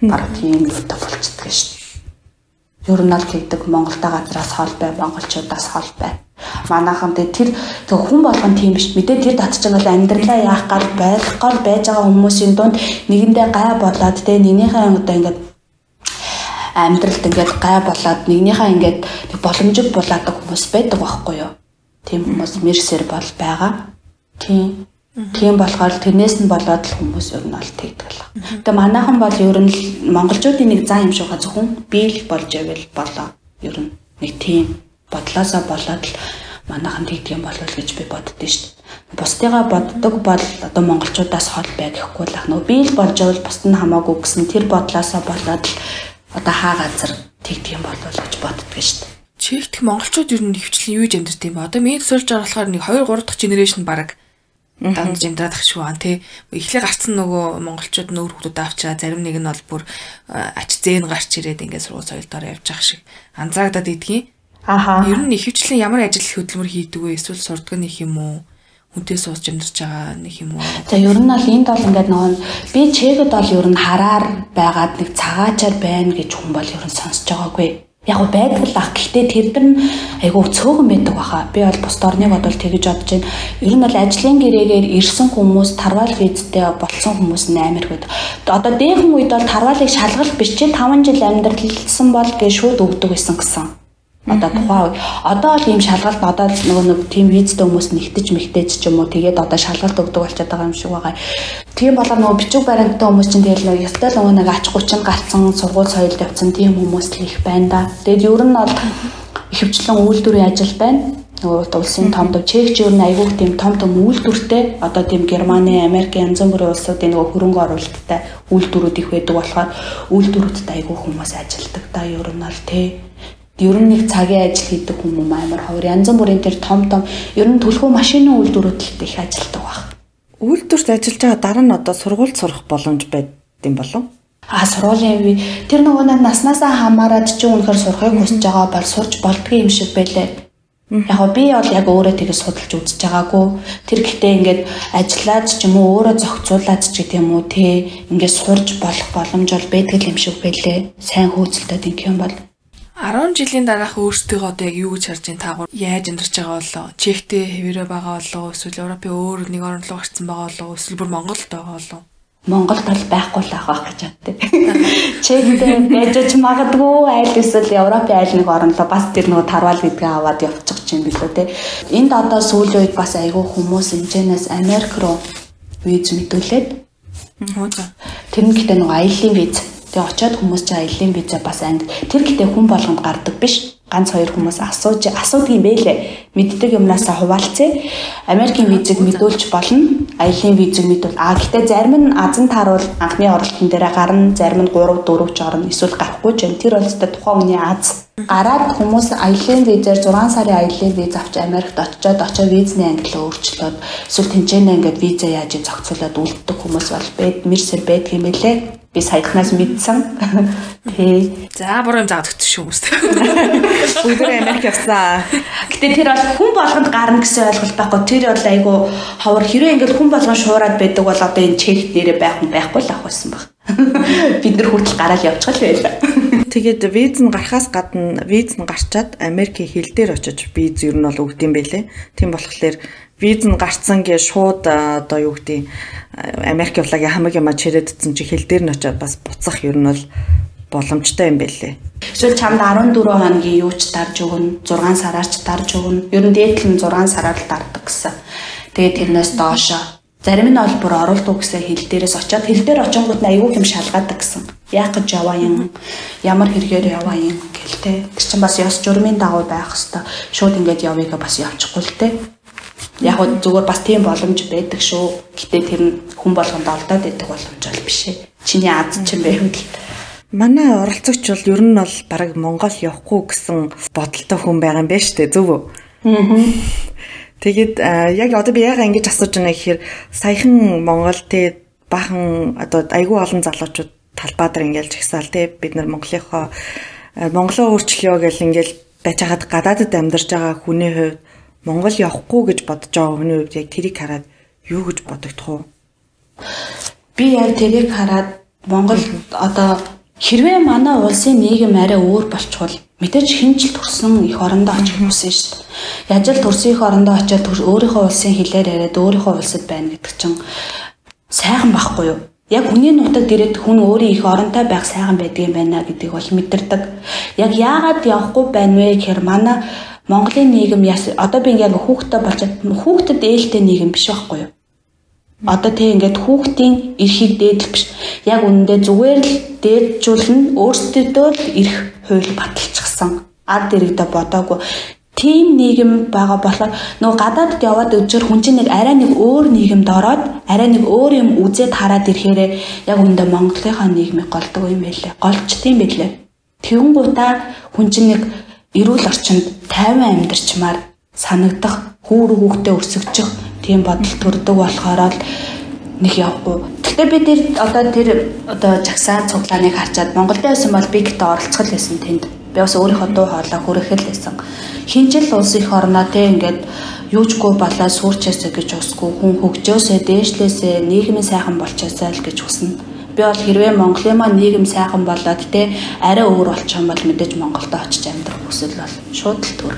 Бараг тийм юутай болчихдаг шүү дээ. Ер нь аль гэдэг Монголтой газраас хол бай, монголчуудаас хол бай. Манайхан тэр тэг хүн болгон тийм биш. Мэдээ тэр татч байгаа амьдралаа яах гал байх гал байж байгаа хүмүүсийн дунд нэгэндээ гай болоод тэг нэгнийхээ одоо ингээд амьдралд ингээд гай болоод нэгнийхээ ингээд боломжиг булаадаг хүмүүс байдаг байхгүй юу? Тийм хүмүүс мэрсэр бол байгаа. Тийм. Тийм болохоор тэрнээс нь болоод л хүмүүс ер нь бол тэгдэг л. Тэгээ манайхан бол ер нь монголчуудын нэг зан юм шуга зөвхөн бий л болж ивэл болоо. Ер нь нэг тийм бодлоосоо болоод л манайхан тэгдэг юм болов гэж би боддөө шүү дээ. Бусдыгаа боддог бол одоо монголчуудаас хол бай гэхгүй л ах нөгөө бий л болж ивэл бусд нь хамаагүй гэсэн тэр бодлоосоо болоод л одоо хаа газар тэгдэг юм болов гэж боддгоо шүү дээ. Чигтх монголчууд ер нь хөвчлэн юу гэж амьдэрдэг юм бэ? Одоо миний сурж байгаа болохоор нэг 2 3 дахь генерашн баг данд жимдраад ах шүү аа тий эхлээ гарцсан нөгөө монголчууд нөр хүмүүс авчаа. Зарим нэг нь бол бүр ач зээн гарч ирээд ингээд сургууль соёлдоор явж ах шиг анзаарагдаад идгийн ааха ер нь ихвчлэн ямар ажил хөдөлмөр хийдэг вэ? Эсвэл сурдаг нэг юм уу? Хүнтэй сууж амьдарч байгаа нэг юм уу? За ер нь бол энд бол ингээд нөгөө би чегэд бол ер нь хараар байгаад нэг цагаачаар байна гэж хүн бол ер нь сонсож байгаагүй яг байдаг л ах. Гэхдээ тэрдэн айгүй цөөхөн байдаг баха. Би бол бус орныг бодвол тэгэж бодож байна. Ер нь бол ажлын гэрээгээр ирсэн хүмүүс тарвал визтэй болсон хүмүүс нь амар хэд. Одоо дээхэн үед бол тарвалыг шалгалт биш чи 5 жил амьдралсан бол гэж шууд өгдөг байсан гэсэн Одоо тухайн одоо л ийм шалгалт одоо нөгөө нэг тийм визтэй хүмүүс нэгтэж мэгтэж ч юм уу тэгээд одоо шалгалт өгдөг болчиход байгаа юм шиг байгаа. Тийм болоо нөгөө бичиг баримттай хүмүүс чинь тэгэл нөгөө ёстой л нөгөө нэг ач гучин гарцсан сургууль соёлд явцсан тийм хүмүүс л их байна да. Тэгээд ер нь бол ихэвчлэн үйлдвэрийн ажил байна. нөгөө улсын том том чекч ер нь айгүй тийм том том үйлдвэртэй одоо тийм Германы, Америк, янз бүрийн улсуудын нөгөө хөрөнгө оруулалттай үйлдвэрүүд их байдаг болохоор үйлдвэрүүдэд айгүй хүмүүс ажилдаг да ер нь бол тий ер нь нэг цагийн ажил хийдэг хүмүүс амар ховор янз бүрийн тэр том том ер нь төлхөө машины үйлдвэрүүд их ажилдаг баг. Үйлдвэрт ажиллаж байгаа дараа нь одоо сургууль сурах боломж байд юм болов? А сургуулийн үе тэр нөгөө наснасаа хамаарад чи үнэхээр сурахыг хүсэж байгаа бол сурч болдгийн юм шиг байлаа Яг би бол яг өөрөө тэгээ судалж үзэж байгаагүй. Тэр гэхдээ ингээд ажиллаад ч юм уу өөрөө зохицуулаад ч гэдэг юм уу те ингээд сурж болох боломж бол байдаг юм шиг байлээ. Сайн хөөцөлтөд ингэх юм бол 10 жилийн дараах өөрсдөө одоо яг юу гэж харж ин таагүй яаж амьдарч байгаа болоо чектэй хэвээрээ байгаа болоо эсвэл Европын өөр нэг орн руу гарцсан байгаа болоо эсвэл бүр Монголд байгаа болоо Монголд бол байхгүй л авах гэж боддог. <laughs> Чектэй байж ч магадгүй айл эсвэл Европын айл нэг орн руу бас тэр нөгөө тарвал гэдгээ аваад явчих чинь билүү те. Энд одоо сүүлийн үед бас айгүй хүмүүс энэчнээс Америк руу виз мэдүүлээд Тэр нь гэдэг нөгөө аяллийн виз. Тэгээ очиод хүмүүс чинь аяллийн виза бас анд. Тэр гэдэг хүн болгонд гардаг биш ганц хоёр хүмүүс асууж асуудаг юм бэлээ. Мэддэг юмнасаа хуваалцъя. Америкийн визэг мэдүүлж болно. Аялын визэг мэдвэл а гэтээ зарим нь азан тааруул анхны оролтон дээр гарна, зарим нь 3 4 ч орно. Эсвэл гарахгүй ч юм. Тэр зөвхөн тухайн хүний аз. Гараад хүмүүс аялын визээр 6 сарын аялын виз авч Америкт очиод очоо визний ангиллаа өөрчлөөд эсвэл тэнцэнэ ингээд виза яаж зохицуулаад үлддэг хүмүүс бол бед мэрсэр байдаг юм бэлээ би саяхнаас мэдсэн. Тий. За буруу юм заадаг шүү хүмүүст. Бүгдээ Америк явсан. Гэтэ тэр бол хүн болгонд гарна гэсэн ойлголт байхгүй. Тэр бол айгу ховор хэрвээ ингээд хүн болгон шуураад байдаг бол одоо энэ чек дээрээ байх юм байхгүй л ах байсан баг. <laughs> Бид нар хүртэл гараад явчих л байлаа. Тэгээд виз нь гарахаас гадна виз нь гарчаад Америкийн хил дээр очиж виз ер нь бол өгд юм байлээ. Тийм болохоор виз нь гарцсан гээ шууд одоо юу гэдэг Америк явлагын хамаг юм чирээдсэн чи хил дээр нь очиод бас буцах ер нь бол боломжтой юм байлээ. Эсвэл чамд 14 хоногийн юу ч дарж өгнө, 6 сараарч дарж өгнө. Ер нь дээдл нь 6 сараар л дардаг гэсэн. Тэгээд тэрнээс доошо Зарим нь бол бүр оруулдаг гэсэн хил дээрээс очиод хил дээр очингууд нь айгүй юм шалгаадаг гэсэн. Яах гэж яваа юм? Ямар хэрэгээр яваа юм гэлтэй. Тэр чинь бас ёс журмын дагуу байх хэвээр шууд ингэж явъя бас явчихгүй л те. Яг нь зүгээр бас тийм боломж байдаг шүү. Гэтэ тэр нь хүн болгонд олдоод байдаг боломж бол биш ээ. Чиний аз чинь байвал Манай оролцогч бол ер нь бол бараг Монгол явахгүй гэсэн бодолтой хүн байгаа юм байна шүү дээ. Зөв үү? Аа. Тэгээд яг одоо би яга ингэж асууж байна гэхээр саяхан Монгол те бахан одоо айгүй олон залуучууд талбай дээр ингээл жагсаал те бид нар Монголынхоо Монголоо өөрчлөё гэл ингээл байж хагаад гадаадд амьдарч байгаа хүний хувьд Монгол явахгүй гэж бодож байгаа хүний хувьд яг тэрийг хараад юу гэж бодогдох вэ? Би яг тэрийг хараад Монгол одоо хэрвээ манай улсын нийгэм арай өөр болчихвол Мэдээж хинжил төрсөн их орондоо очих хүсэн шүү дээ. Яаж л төрсөн их орондоо очиод өөрийнхөө улсын хэлээр яриад өөрийнхөө улсад байна гэдэг чинь сайхан байхгүй юу? Яг хүний нутагт ирээд хүн өөрийн их оронтой байх сайхан байдгийн байна гэдгийг бол мэдэрдэг. Яг яагаад явахгүй байна вэ гэхээр манай Монголын нийгэм одоо би яг хүүхдтэй болж хүүхдэд ээлтэй нийгэм биш байхгүй юу? Одоо тэг ингээд хүүхдийн эрхийг дээдлэх биш. Яг үнэндээ зүгээр л дээджүүлнэ өөрсдөө л эрх хууль баталчихсан. Ард иргэдэ бодоогүй тийм нийгэм байгаа болохоор нөгөө гадаадд яваад өчөр хүн чинь нэг арай нэг өөр нийгэмд ороод арай нэг өөр юм үзээд хараад ирэхээр яг үндэ Монголынхаа нийгмийг голдог юм байлээ. Голч тийм байлээ. Тэгэнгүүтээ хүн чинь нэг эрүүл орчинд тайван амьдарчмаар санагдах хүүр хүүхдээ өсгөчих тийм бодол төрдөг болохоор л нэг явахгүй. Гэхдээ би тэр одоо тэр одоо жагсаан цуглааныг харчаад Монголд байсан бол би гэтээ оролцох байсан тэнд. Би бас өөрийнхөө дуу хоолой хүрэхэл байсан. Хинжил улс их орноо те ингээд юучгүй болоо сүрчээсэ гэж усгүй хүн хөгжөөсөө дээшлээсээ нийгмийн сайхан болчоосаа л гэж хүснэ. Би бол хэрвээ Монголын маань нийгэм сайхан болоод те арай өөр болчих юм бол мэдээж Монголд очиж амьдрах хүсэл бол шууд л төр.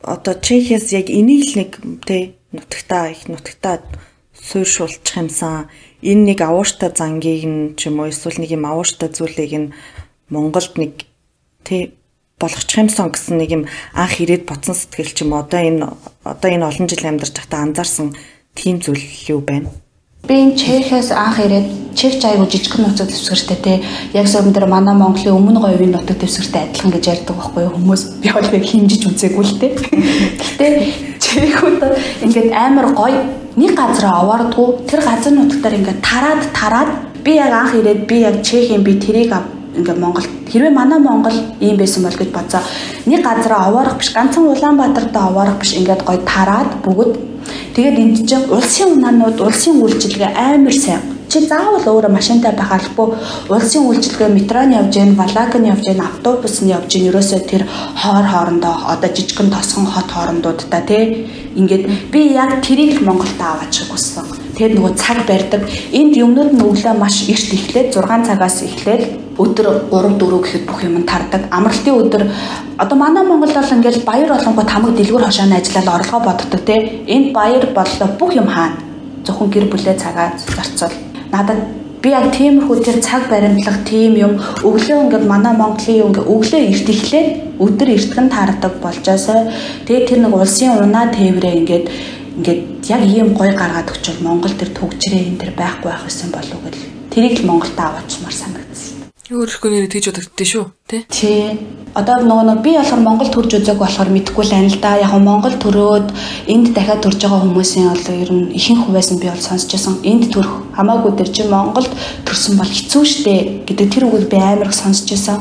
Одоо Чехиас яг энийг л нэг те нутагтаа их нутагтаа суурьшуулчих юмсан энэ нэг авууштай зангийг нь ч юм уу эсвэл нэг юм авууштай зүйлийг нь Монголд нэг тий болгочих юмсан гэсэн нэг юм анх ирээд бодсон сэтгэл ч юм одоо энэ одоо энэ олон жил амьдарч байхдаа анзаарсан тийм зүйл юу байна? Би энэ Чехиас анх ирээд чек айгуу жижигхэн нутаг дэвсгэртэй те. Яг сөрөн дээр манай Монголын өмнө говийн нутаг дэвсгэртэй адилхан гэж ярьдаг байхгүй хүмүүс би бол яг хинжиж үзээгүй л те. Гэтэ чекүүд ингээд амар гоё. Нэг газараа овоордгоо тэр газар нутгаар ингээд тараад тараад би яг анх ирээд би яг чехийн би тэрийг ингээ Монгол хэрвээ манай Монгол ийм байсан бол гэж бодсоо. Нэг газараа овоорох биш ганцхан Улаанбаатарт овоорох биш ингээд гоё тараад бүгд. Тэгээд энд чинь улсын унаанууд улсын үйлчилгээ амар сайн. Чи заавал өөрөө машинтай байх албагүй улсын үйлчилгээ метроны явж гэн валак нь явж гэн автобус нь явж гэн ерөөсөө тэр хоор хоорондоо одоо жижигхэн тосгон хот хоорондуудтай тий ингээд би яг тэрийг л Монголд аваачих хүссэн. Тэгээд нөгөө цаг барьдаг. Энд юмнууд нь өглөө маш эрт эхлээд 6 цагаас эхлээд өдөр 3 4 гэхэд бүх юм тардаг. Амралтын өдөр одоо манай Монголд бол ингээл баяр болонгоо тамаг дэлгүүр хошооны ажиллаад орлогоо боддог те. Энд баяр боллоо бүх юм хаана. Зөвхөн гэр бүлээ цагаа зарцуул. Надад би яг тиймэрхүү тэр цаг баримтлах тийм юм өглөө ингээд манай Монголын юм өглөө эрт эхлээд өдөр эртгэн таардаг болжоосоо тэгээ тэр нэг улсын унаа тээврээ ингээд ингээд яг ийм гой гаргаад өгчвөл Монгол тэр төгжрээ энэ тэр байхгүй байх гэсэн болов гэл тэрийг л Монголд аваачмаар санагдсан. Өөрөхгүй нэр тэгж бодогдтээ шүү, тий? Тий. Одоо нөгөө нэг би болохоор Монгол төрж үзег болохоор мэдэхгүй л байна л да. Яг нь Монгол төрөөд энд дахиад төрж байгаа хүмүүсийн бол ер нь ихэнх хувьас нь би бол сонсч байсан. Энд төрөх хамаагүй тэр чинь Монголд төрсөн бол хэцүү шттэ гэдэг тэр үгийг би амар их сонсч байсан.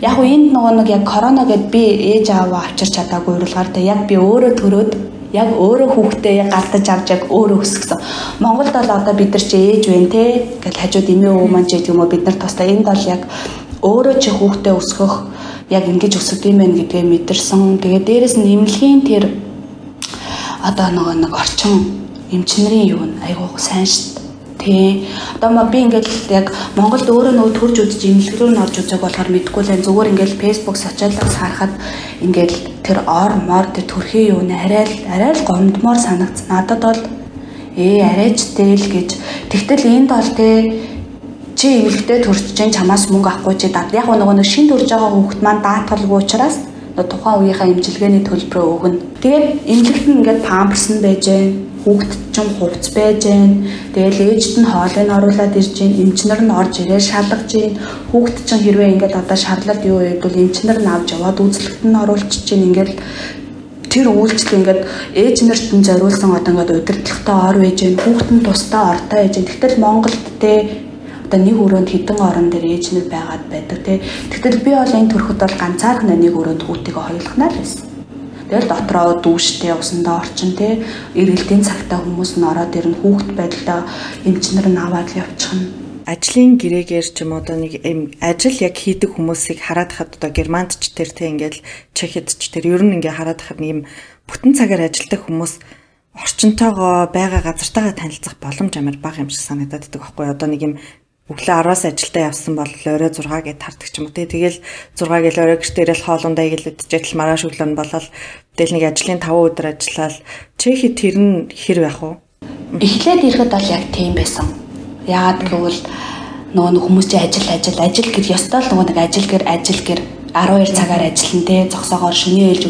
Яг нь энд нөгөө нэг яг корона гэд би ээж ааваа авчирч чадаагүй уралгаар та яг би өөрөө төрөөд яг өөрөө хүүхдээ яг галтаж авч яг өөрөө өсгсөн. Монголд бол одоо бид нар чи ээж байна те гэж хажууд эмээ өвөө маань ч гэдэг юм уу бид нар тусдаа энд бол яг өөрөө чи хүүхдээ өсгөх яг ингэж өсөд юм байна гэдгээ мэдэрсэн. Тэгээ дээрэс нь эмнэлгийн тэр одоо нөгөө нэг орчин эмчнэрийн юу нь айгуу сайн шүү Тий. Одоо ма би ингээд яг Монголд өөрөө нөгөө төрж үзэж имлэг рүү н орж үзэг болохоор мэдэхгүй л зүгээр ингээд Facebook сочиалгаас харахад ингээд тэр ор мор тэр төрхийн юу нэ арай л арай л гомдмоор санагц. Надад бол ээ арайч тэл гэж. Тэгтэл энд бол тий чи имлэгтэй төрч чинь чамаас мөнгө авахгүй чи дад. Яг нөгөө нэг шин төрж байгаа хүүхэд маань даатгалгүй учраас тухайн үеийнхаа имчилгээний төлбөрөө өгнө. Тэгээд имлэгт нь ингээд памперс нь байж гэн хүүхэд ч хувц байж гэн. Тэгэл ээжд нь хоолыг оруулаад ирж гэн. Эмчнэр нь орж ирээ шалгаж гэн. Хүүхэд ч хэрвээ ингээд одоо шарлал юу байвал эмчнэр нь авч яваад үзлэгт нь оруулчих гэн. Ингээд тэр үйлчлэл ингээд ээж нарт нь зориулсан одоо ингээд удирдлагатай ор байж гэн. Хүүхэд нь тустай ортой байж гэн. Тэгтэл Монголд те одоо нэг өрөөнд хідэн орон дээр ээж нар байгаад байдаг те. Тэгтэл би бол энэ төрхөд бол ганцаархан нэг өрөөнд хүүтэйгээ хоёулахнаа л байсан. Тэгэл дотроо дүүштэй усандаа орчин те эргэлтийн цагтаа хүмүүс нь ороод ирнэ хүүхэд байдлаа эмчнэр нь аваад л явчихна. Ажлын гэрээгээр ч юм одоо нэг ажил яг хийдэг хүмүүсийг хараад хад одоо германд ч тэр тэ ингээл чехэд ч тэр ер нь ингээ хараад хад нэг юм бүтэн цагаар ажилдаг хүмүүс орчинтойгоо байгаа газартаагаа танилцах боломж амар бага юм шиг санагдаад байдаг байхгүй. Одоо нэг юм өглөө 10-аас ажилдаа явсан бол орой 6 гээд тардаг ч юм уу тий. Тэгэл 6 гээл орой гэртээ ирэл хоолундаа игэлэдэж адил маргааш өглөө нь болол тэгэл нэг ажлын 5 өдөр ажиллаад чехэд тэр нь хэр байх вэ? Эхлээд ирэхэд бол яг тийм байсан. Яагаад гэвэл нөгөө хүмүүс чинь ажил ажил ажил гэр ёстой л нөгөө нэг ажил гэр ажил гэр 12 цагаар ажиллана те зогсоогоор шөнийн ээлж.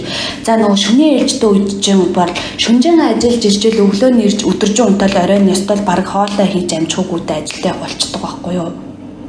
За нөгөө шөнийн ээлжтэй үед чинь бол шүнжэн ажиллаж иржэл өглөө нь ирж өдөржин унтаал оройн ёстол баг хоолой хийж амжихгүйтэй ажилтаа болчдөг байхгүй юу?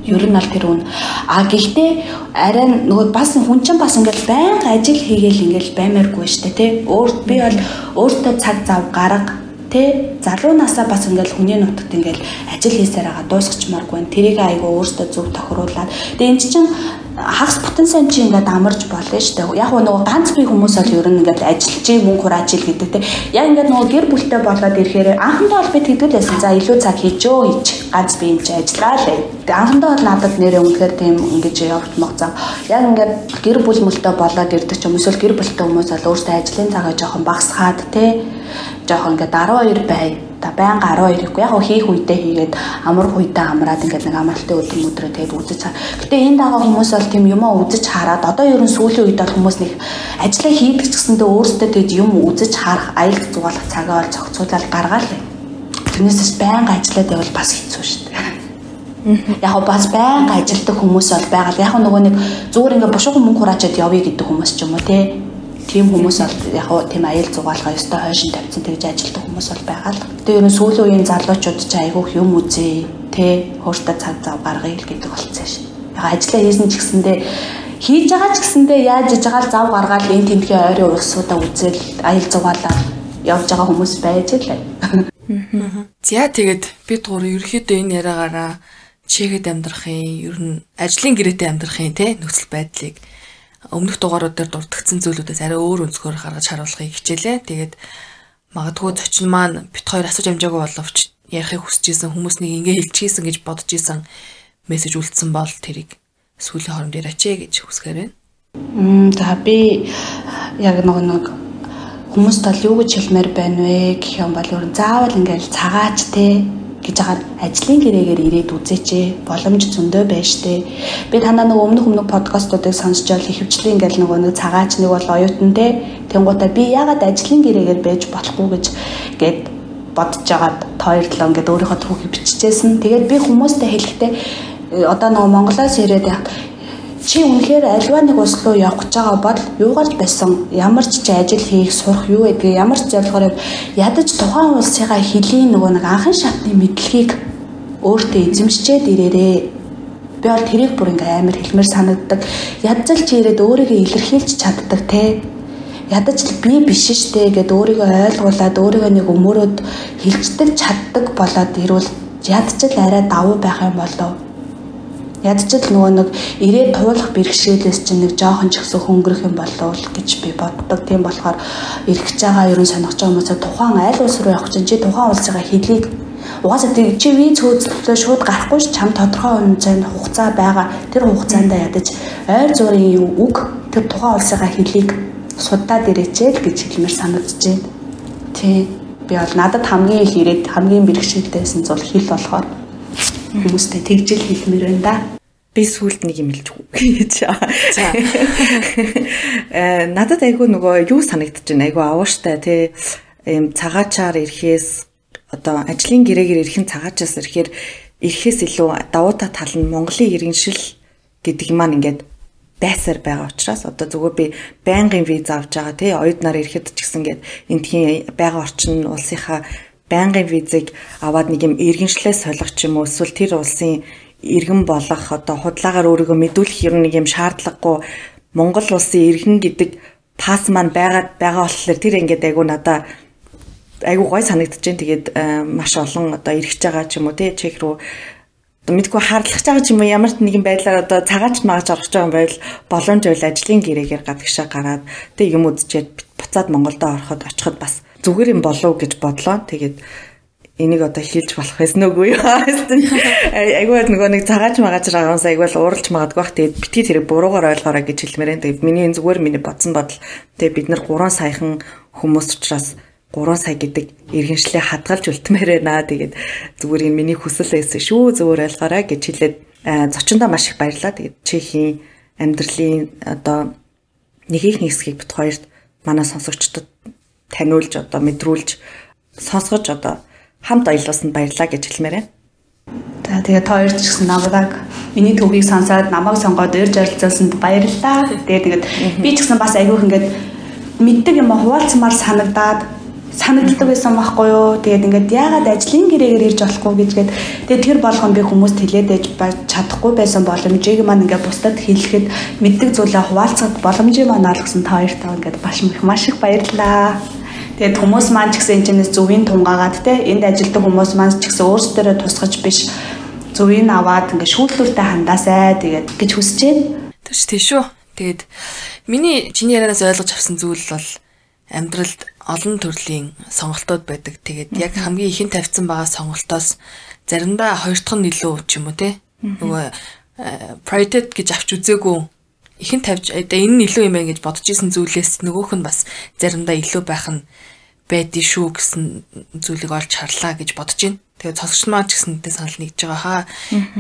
Ер нь аль тэр үн. А гэхдээ арай нөгөө бас хүн чинь бас ингээл байнга ажил хийгээл ингээл баймааргүй штэ тий. Өөр би бол өөртөө цаг зав гарга Тэ залуу насаа бас ингээл хүний нутагт ингээл ажил хийсээр байгаа дуусгачмааргүй. Тэрийг айгүй өөртөө зөв тохируулаад. Тэгээ эн чинь хагас бүтэн сан чи ингээд амарч болно шүү дээ. Яг нөгөө ганц бие хүмүүс бол ер нь ингээд ажиллаж мөнгө хурааж ил гэдэг те. Яг ингээд нөгөө гэр бүлтэй болоод ирэхээр анхандаа бол би тэгдэл байсан. За илүү цаг хийжөө хийж ганц бие юм чи ажиллаа л. Тэгээ анхандаа бол надад нэрээ үнэхээр тийм ингэж явж магцаа. Яг ингээд гэр бүл мөлтөө болоод ирдэг ч юм эсвэл гэр бүлтэй хүмүүс бол өөртөө ажлын цагаа жоохон багасгаад те жоохон ингээд 12 бай. Та байнга 12 ихгүй яг хийх үедээ хийгээд амар үедээ амраад ингээд нэг амралтын өдөр өдрөө тэгээд үзэж чаа. Гэтэ энэ дагаа хүмүүс бол тийм юмаа үзэж хараад одоо ер нь сүүлийн үед бол хүмүүс нэг ажиллаа хийдэг ч гэсэндээ өөрсдөө тэгээд юм үзэж харах аялал зугаалах цагаа бол зохицуулаад гаргаал. Тэрнээс байнга ажиллаад байвал бас хэцүү шүү дээ. Яг бас байнга ажилтдаг хүмүүс бол байгаа. Яг нөгөө нэг зүгээр ингээ бушуухан мөнгө хураачаад явъя гэдэг хүмүүс ч юм уу те тийм хүмүүс бол яг хуу тийм аял зугаалгаа ёстой хойшин тавьсан тэгж ажилтдаг хүмүүс бол байгаа л. Тэгээ ер нь сүүлийн үеийн залуучууд ч айгүйх юм үзээ. Тэ өөртөө цаг зав гаргая л гэдэг болцсон шин. Яг ажиллаа хийсэн ч гэсэндээ хийж байгаа ч гэсэндээ яаж иж байгаа л зав гаргаад энэ тентгийн ойрын урсуудаа үзэл аял зугаалаад явж байгаа хүмүүс байж лээ. За тэгээд бид гур ерөөхдөө энэ яриагаараа чигэд амьдрахын ер нь ажлын гэрээтэй амьдрахын те нөхцөл байдлыг өмнөх дугаарууд дээр дурдгдсан зүйлүүдээс арай өөр өнцгөр гаргаж харуулахыг хичээлээ. Тэгээд магадгүй зочин маань бит хоёр асууж амжаагүй боловч ярихыг хүсэж исэн хүмүүс нэг ингэ хэлчихсэн гэж бодож исэн мессеж үлдсэн бол тэрийг сүүлийн хооронд яриач ээ гэж хүсгээр байна. Мм за би яг нэг нэг хүмүүст бол юу гэж хэлмээр байна вэ гэх юм бол өөр заавал ингээл цагаач те гэж агаар ажлын гэрээгээр ирээд үзээч боломж зөндөө байж тээ. Би танаа нэг өмнөх өмнөх подкастуудыг сонсч байл ихэвчлэн ингээл нөгөө нэг цагаач нэг бол оюутан тээ. Тэнгуудаа би ягаад ажлын гэрээгээр байж болохгүй гэж гээд бодож байгаад тооёрлоо ингээд өөрийнхөө түүхийг биччихсэн. Тэгээд би хүмүүстэй хэлэхдээ одоо нөгөө Монголоос ирээд чи үнэхээр альва нэг ус руу явах гэж байгаа бол юугаарч байсан? Ямар ч ажил хийх сурах юу гэдгийг ямар ч зорилгоор ядаж тухайн улсынхаа хөлийн нөгөө нэг анхан шатны мэдлэгийг өөртөө эзэмшчээд ирээрээ. Би бол тэрийг бүр ингээм амар хэлмээр санагддаг. Ядаж чи ирээд өөрийгөө илэрхийлж чаддаг те. Ядаж л би биш штэ гэд өөрийгөө ойлгуулад өөрийгөө нэг өмөрөөд хилчдэг чаддаг болоод ирвэл ядаж л арай давуу байх юм болов ядчил нөгөө нэг ирээд туулах бэрхшээлээс чинь нэг жоохон ч ихсэн хөнгөрөх юм болов гэж би боддог. Тийм болохоор эргэж байгаа ерөн сонирхож байгаа хүмүүсээ тухайн аль улс руу явах чинь чи тухайн улсынхаа хэлийг угаасаа чи виз хөөцөлтөө шууд гарахгүй ш чам тодорхой хугацаанд хугацаа байгаа. Тэр хугацаанд ядаж ойр зургийн үг тэр тухайн улсынхаа хэлийг судаад ирээч л гэж хэлмээр байна. Тий. Би бол надад хамгийн их ирээд хамгийн бэрхшээлтэйсэн зүйл хэл болохоор хүмүүстэй тэгжэл хэлмээр байна да. Би сүулт нэг юм хэлж гэж. За. Э надад айгүй нөгөө юу санагдаж байна айгүй авууштай тий ийм цагаачаар ирэхээс одоо ажлын гэрээгээр ирэх нь цагаачаас ирэхээр ирэхээс илүү давуу та тал нь Монголын иргэншил гэдэг маань ингээд байсаар байгаа учраас одоо зүгээр би байнгын виз авч байгаа тий оюут нар ирэхэд ч гэсэн ингээд эндхийн байгаа орчин улсынхаа байнгын визыг аваад нэг юм иргэншлээс солих ч юм уу эсвэл тэр улсын иргэн болох одоо худалдаагаар өөрийгөө мэдүүлэх юм нэг юм шаардлагагүй Монгол улсын иргэн гэдэг пас маань байгаад байгаа болохоор тэр ингээд айгу надаа айгу гой санагдаж байна. Тэгээд э, маш олон одоо ирэх байгаа ч юм уу тий чек рүү одоо мэдгүй хаарлах байгаа ч юм уу ямар ч нэгэн байдлаар одоо цагаач магаж орох байгаа юм байл боломж байл ажлын гэрээгээр гадагшаа гараад тэг юм үзчихэд буцаад Монголдо ороход очиход бас зүгээр юм болов гэж бодлоо. Тэгээд энийг одоо хийлж болох байсан үгүй юу? <laughs> Айгуу нөгөө нэг цагаач магач байгаас айгуу л ууралж магадгүй бах. Тэгээд битгий тэрийг буруугаар ойлгоорой гэж хэлмээрэн. Тэгээд миний энэ зүгээр миний бодсон бодол. Тэгээд бид нар 3 саяхан хүмүүс учраас 3 сая гэдэг иргэншлээ хадгалж үлдмээр байна. Тэгээд зүгээр энэ миний хүсэл байсан шүү. Зүгээр ойлгоорой гэж хэлээд зочиндоо маш их баярлаа. Тэгээд чихийн амьдралын одоо нэгийг нэгсгийг бит хоёрт манай сонсогчдод таниулж одоо мэдрүүлж сонсгож одоо хамт аялуулсанд баярлаа гэж хэлмээр байна. За тэгээ та хоёр ч гэсэн намайг миний төвхийг сонсоод намайг сонгоод урьж оролцуулсанд баярлалаа. Тэгээ тэгээд би ч гэсэн бас айгүйх ингээд мэддэг юм хуваалцмаар санагдаад санагддаг байсан байхгүй юу. Тэгээд ингээд яагаад ажлын гэрээгээр ирж болохгүй гэжгээд тэгээд тэр болгоом би хүмүүст хэлээд ээж чадахгүй байсан боломжийг маань ингээд бусдад хэлэхэд мэддэг зүйлээ хуваалцахад боломжийг маань олгосон та хоёртаа ингээд маш их маш их баярлалаа. Тэгээд хүмүүс маань ч гэсэн энэ зөвийн тунгаагаад те энд ажилладаг хүмүүс маань ч гэсэн өөрсдөө тусгаж биш зөвийг аваад ингээд шүүлтүүртэй хандаасай тэгээд гэж хүсэж байна. Тэвч тийш шүү. Тэгээд миний чиний ярианаас ойлгож авсан зүйл бол амьдралд олон төрлийн сонголтууд байдаг. Тэгээд яг хамгийн ихэн тавьсан байгаа сонголтоос заримдаа хоёр дахь нь илүү ч юм уу те. Нөгөө priority гэж авч үзээгүй ихэн тавьж одоо энэ нь илүү юм байна гэж бодож исэн зүйлээс нөгөөх нь бас заримдаа илүү байх нь байдгийг шүү гэсэн зүйлийг олж харлаа гэж бодож байна. Тэгээд цогч маань ч гэсэнтэй санал нэгж байгаа хаа.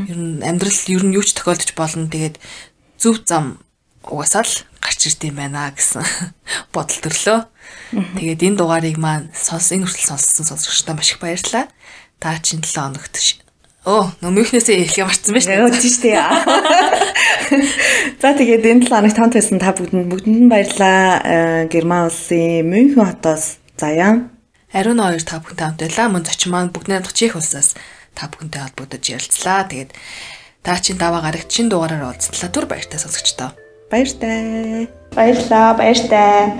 Ер нь амьдрал ер нь юу ч тохиолдож болно. Тэгээд зөв зам угаасаа л гарч ирд юм байна гэсэн <laughs> бодол төрлөө. Тэгээд энэ дугаарыг маань сонс энэ хүртэл сонссон сонсогчдаа маш их баярлалаа. Та чинь 7 хоногт Оо, нөмийнхнээсээ эхлэх марцсан байж тээ. Тийм шүү дээ. За тэгээд энэ 7 хоногт хамт байсан та бүгдэнд бүгдэнд нь баярлалаа. Э, Герман улсын Мюнхен хотоос Заяа. Ариун хоёр та бүхэнтэй хамт байлаа. Мөн зочин маань бүгд найдах чих улсаас та бүхэнтэй холбогдож ярилцлаа. Тэгээд та чинь даваа гарагчин дугаараар уулзлаа. Түр баяртай сонсогчдоо. Баяртай. Баярлаа, баяртай.